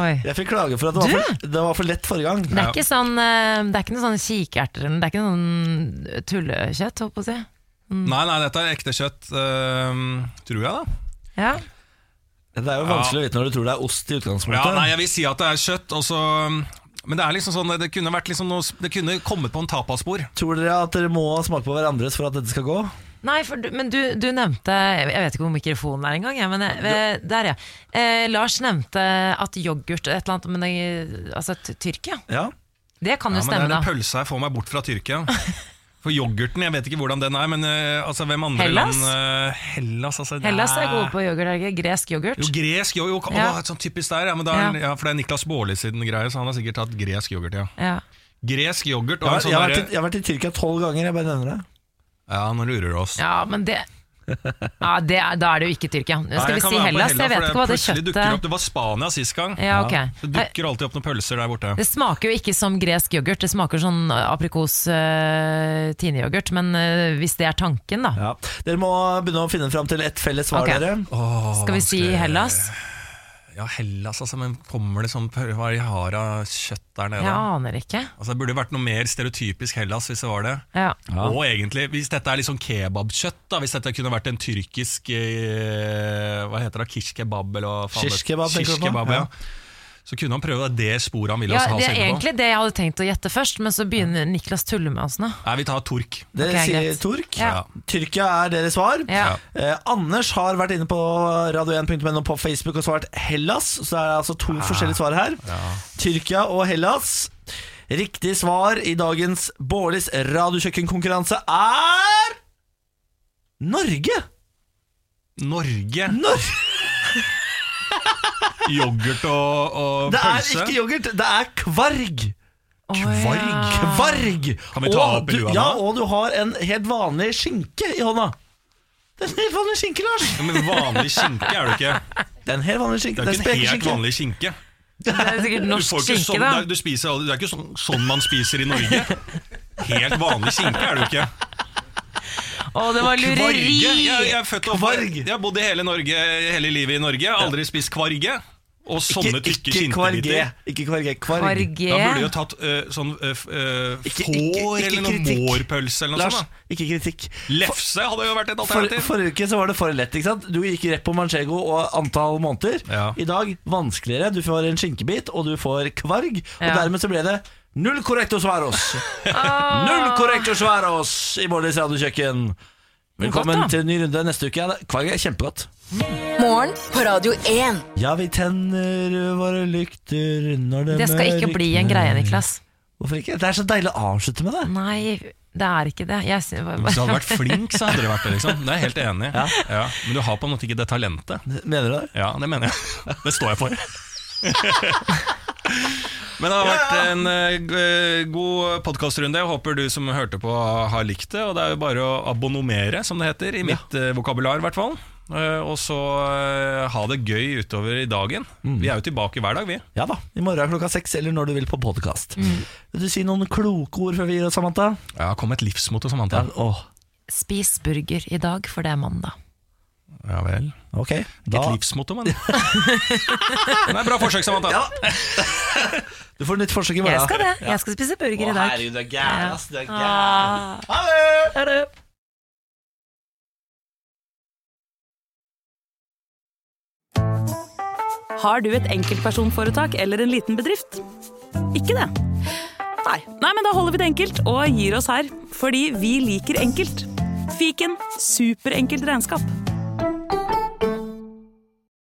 Oi. Jeg fikk klage for at det var for, det var for lett forrige gang. Det er ikke sånn eh, Det er ikke noen sånne kikerter eller Det er ikke noe sånn tullekjøtt, holdt på å si. Nei, nei, dette er ekte kjøtt, uh, tror jeg, da. Ja. Det er jo vanskelig å vite når du tror det er ost i utgangspunktet. Ja, nei, Jeg vil si at det er kjøtt, og så men det er liksom sånn, det kunne vært liksom noe, Det kunne kommet på en tapasspor. Tror dere at dere må smake på hverandres for at dette skal gå? Nei, for du, men du, du nevnte Jeg vet ikke hvor mikrofonen er engang. Ja, men eh, der, ja. Eh, Lars nevnte at yoghurt et eller annet Men det, altså Tyrkia. Ja. Det kan Ja, jo men det stemme, er en da. pølse jeg får meg bort fra Tyrkia. For yoghurten, jeg vet ikke hvordan den er, men øh, altså, hvem andre Hellas? land øh, Hellas, altså. det Hellas er gode på yoghurt, er det ikke? Gresk yoghurt. Jo, gresk yoghurt, ja. å, sånn typisk der, ja, men da er, Ja. ja, For det er Niklas Baarli sin greie, så han har sikkert tatt gresk yoghurt, ja. Ja. Gresk yoghurt Jeg, og har, en sånn jeg, har vært, derre jeg har vært i Tyrkia tolv ganger, jeg bare nevner det. Ja, nå lurer du oss. ja, men det ja, det er, Da er det jo ikke Tyrkia. Nei, Skal vi si Hellas? Jeg vet ikke hva det kjøttet opp. Det var Spania sist gang. Ja, okay. Det dukker alltid opp noen pølser der borte. Det smaker jo ikke som gresk yoghurt, det smaker sånn aprikos uh, tineyoghurt. Men eh, hvis det er tanken, da. Ja. Dere må begynne å finne fram til ett felles svar, okay. dere. Skal vi si Hellas? Ja, Hellas, altså, men kommer det sånn Hva de har av kjøtt der nede? Jeg aner ikke. Altså, det burde vært noe mer stereotypisk Hellas hvis det var det. Ja. Og egentlig, hvis dette er litt sånn kebabkjøtt, da, hvis dette kunne vært en tyrkisk eh, Hva heter det? Kish kebab, eller hva faen Shish kebab, tenker du på? ja. Så kunne han prøve det sporet han ville Ja, ha det er egentlig det jeg hadde tenkt å gjette først, men så begynner Niklas tulle med oss nå. Nei, vi tar Tork. Dere okay, sier greit. Tork. Ja. Tyrkia er deres svar. Ja. Eh, Anders har vært inne på radio1.no på Facebook og svart Hellas. Så det er altså to forskjellige svar her. Tyrkia og Hellas. Riktig svar i dagens Bårlis radiokjøkkenkonkurranse er Norge! Norge. Norge! Yoghurt og, og Det er ikke yoghurt, det er kvarg! Kvarg? Kvarg! Kan vi ta og opp du, lua nå? Ja, og du har en helt vanlig skinke i hånda. Det er en helt vanlig skinke, Lars. Ja, Men vanlig skinke er det ikke. Det er en helt vanlig skinke. Det er ikke en helt vanlig skinke. Det er sikkert Du norsk får skinke, sånn, da. det, er, du spiser, det er ikke sånn, sånn man spiser i Norge. Helt vanlig skinke er det jo ikke. Å, det var lureri! Jeg, jeg er født og Kvarg. Jeg har bodd i hele Norge hele livet i Norge. Aldri spist kvarge. Og sånne Ikke, tykke kvarge. Ikke kvarge. Kvarg. Kvarge. Da burde du jo tatt uh, sånn uh, f- øh, Ikke- ikke- får ikke eller noe mårpølse eller noe Lars, sånt. ikke kritikk. Lefse hadde jo vært et For, alternativ. forrige uke så var det for lett. ikke sant? Du gikk rett på manchego og antall måneder. Ja. I dag vanskeligere. Du får en skinkebit, og du får kvarg. Og Ja. dermed så ble det null correcto svaros. null correcto svaros i Bårdis radiokjøkken. Velkommen Godt, til en ny runde neste uke. Ja, er kjempegodt. Morgen på Radio 1. Ja, vi tenner våre lykter når det Det skal ikke bli en greie, Niklas. Hvorfor ikke? Det er så deilig å avslutte med det. Nei, det er ikke det. Jeg, sy- Hvis du hadde vært flink, så hadde det vært det. liksom Det er jeg helt enig i. Ja. Ja. Men du har på en måte ikke det talentet. Mener du det? Ja, det mener jeg. Det står jeg for. Men det har vært en uh, god podkastrunde. Jeg håper du som hørte på, har likt det. Og det er jo bare å abonnomere, som det heter, i mitt uh, vokabular i hvert fall. Uh, og så uh, ha det gøy utover i dagen. Vi er jo tilbake hver dag, vi. Ja da. I morgen klokka seks, eller når du vil på podkast. Vil du si noen kloke ord før vi gir oss, Samantha? Ja, kom med et livsmotto, Samantha. Ja, Spis burger i dag, for det er mandag. Ja vel. ok. Ikke Da, et livsmotto, men Det er bra forsøk, Samantha. Ja. du får nytt forsøk i morgen. Jeg skal det. Jeg skal spise burger i Å, dag. herregud, du er gæren, ass. Du er gæren. Ah. Ha det! Ha det. Har du et enkeltpersonforetak eller en liten bedrift? Ikke det? Nei. Nei, men da holder vi det enkelt og gir oss her. Fordi vi liker enkelt. Fiken superenkelt regnskap.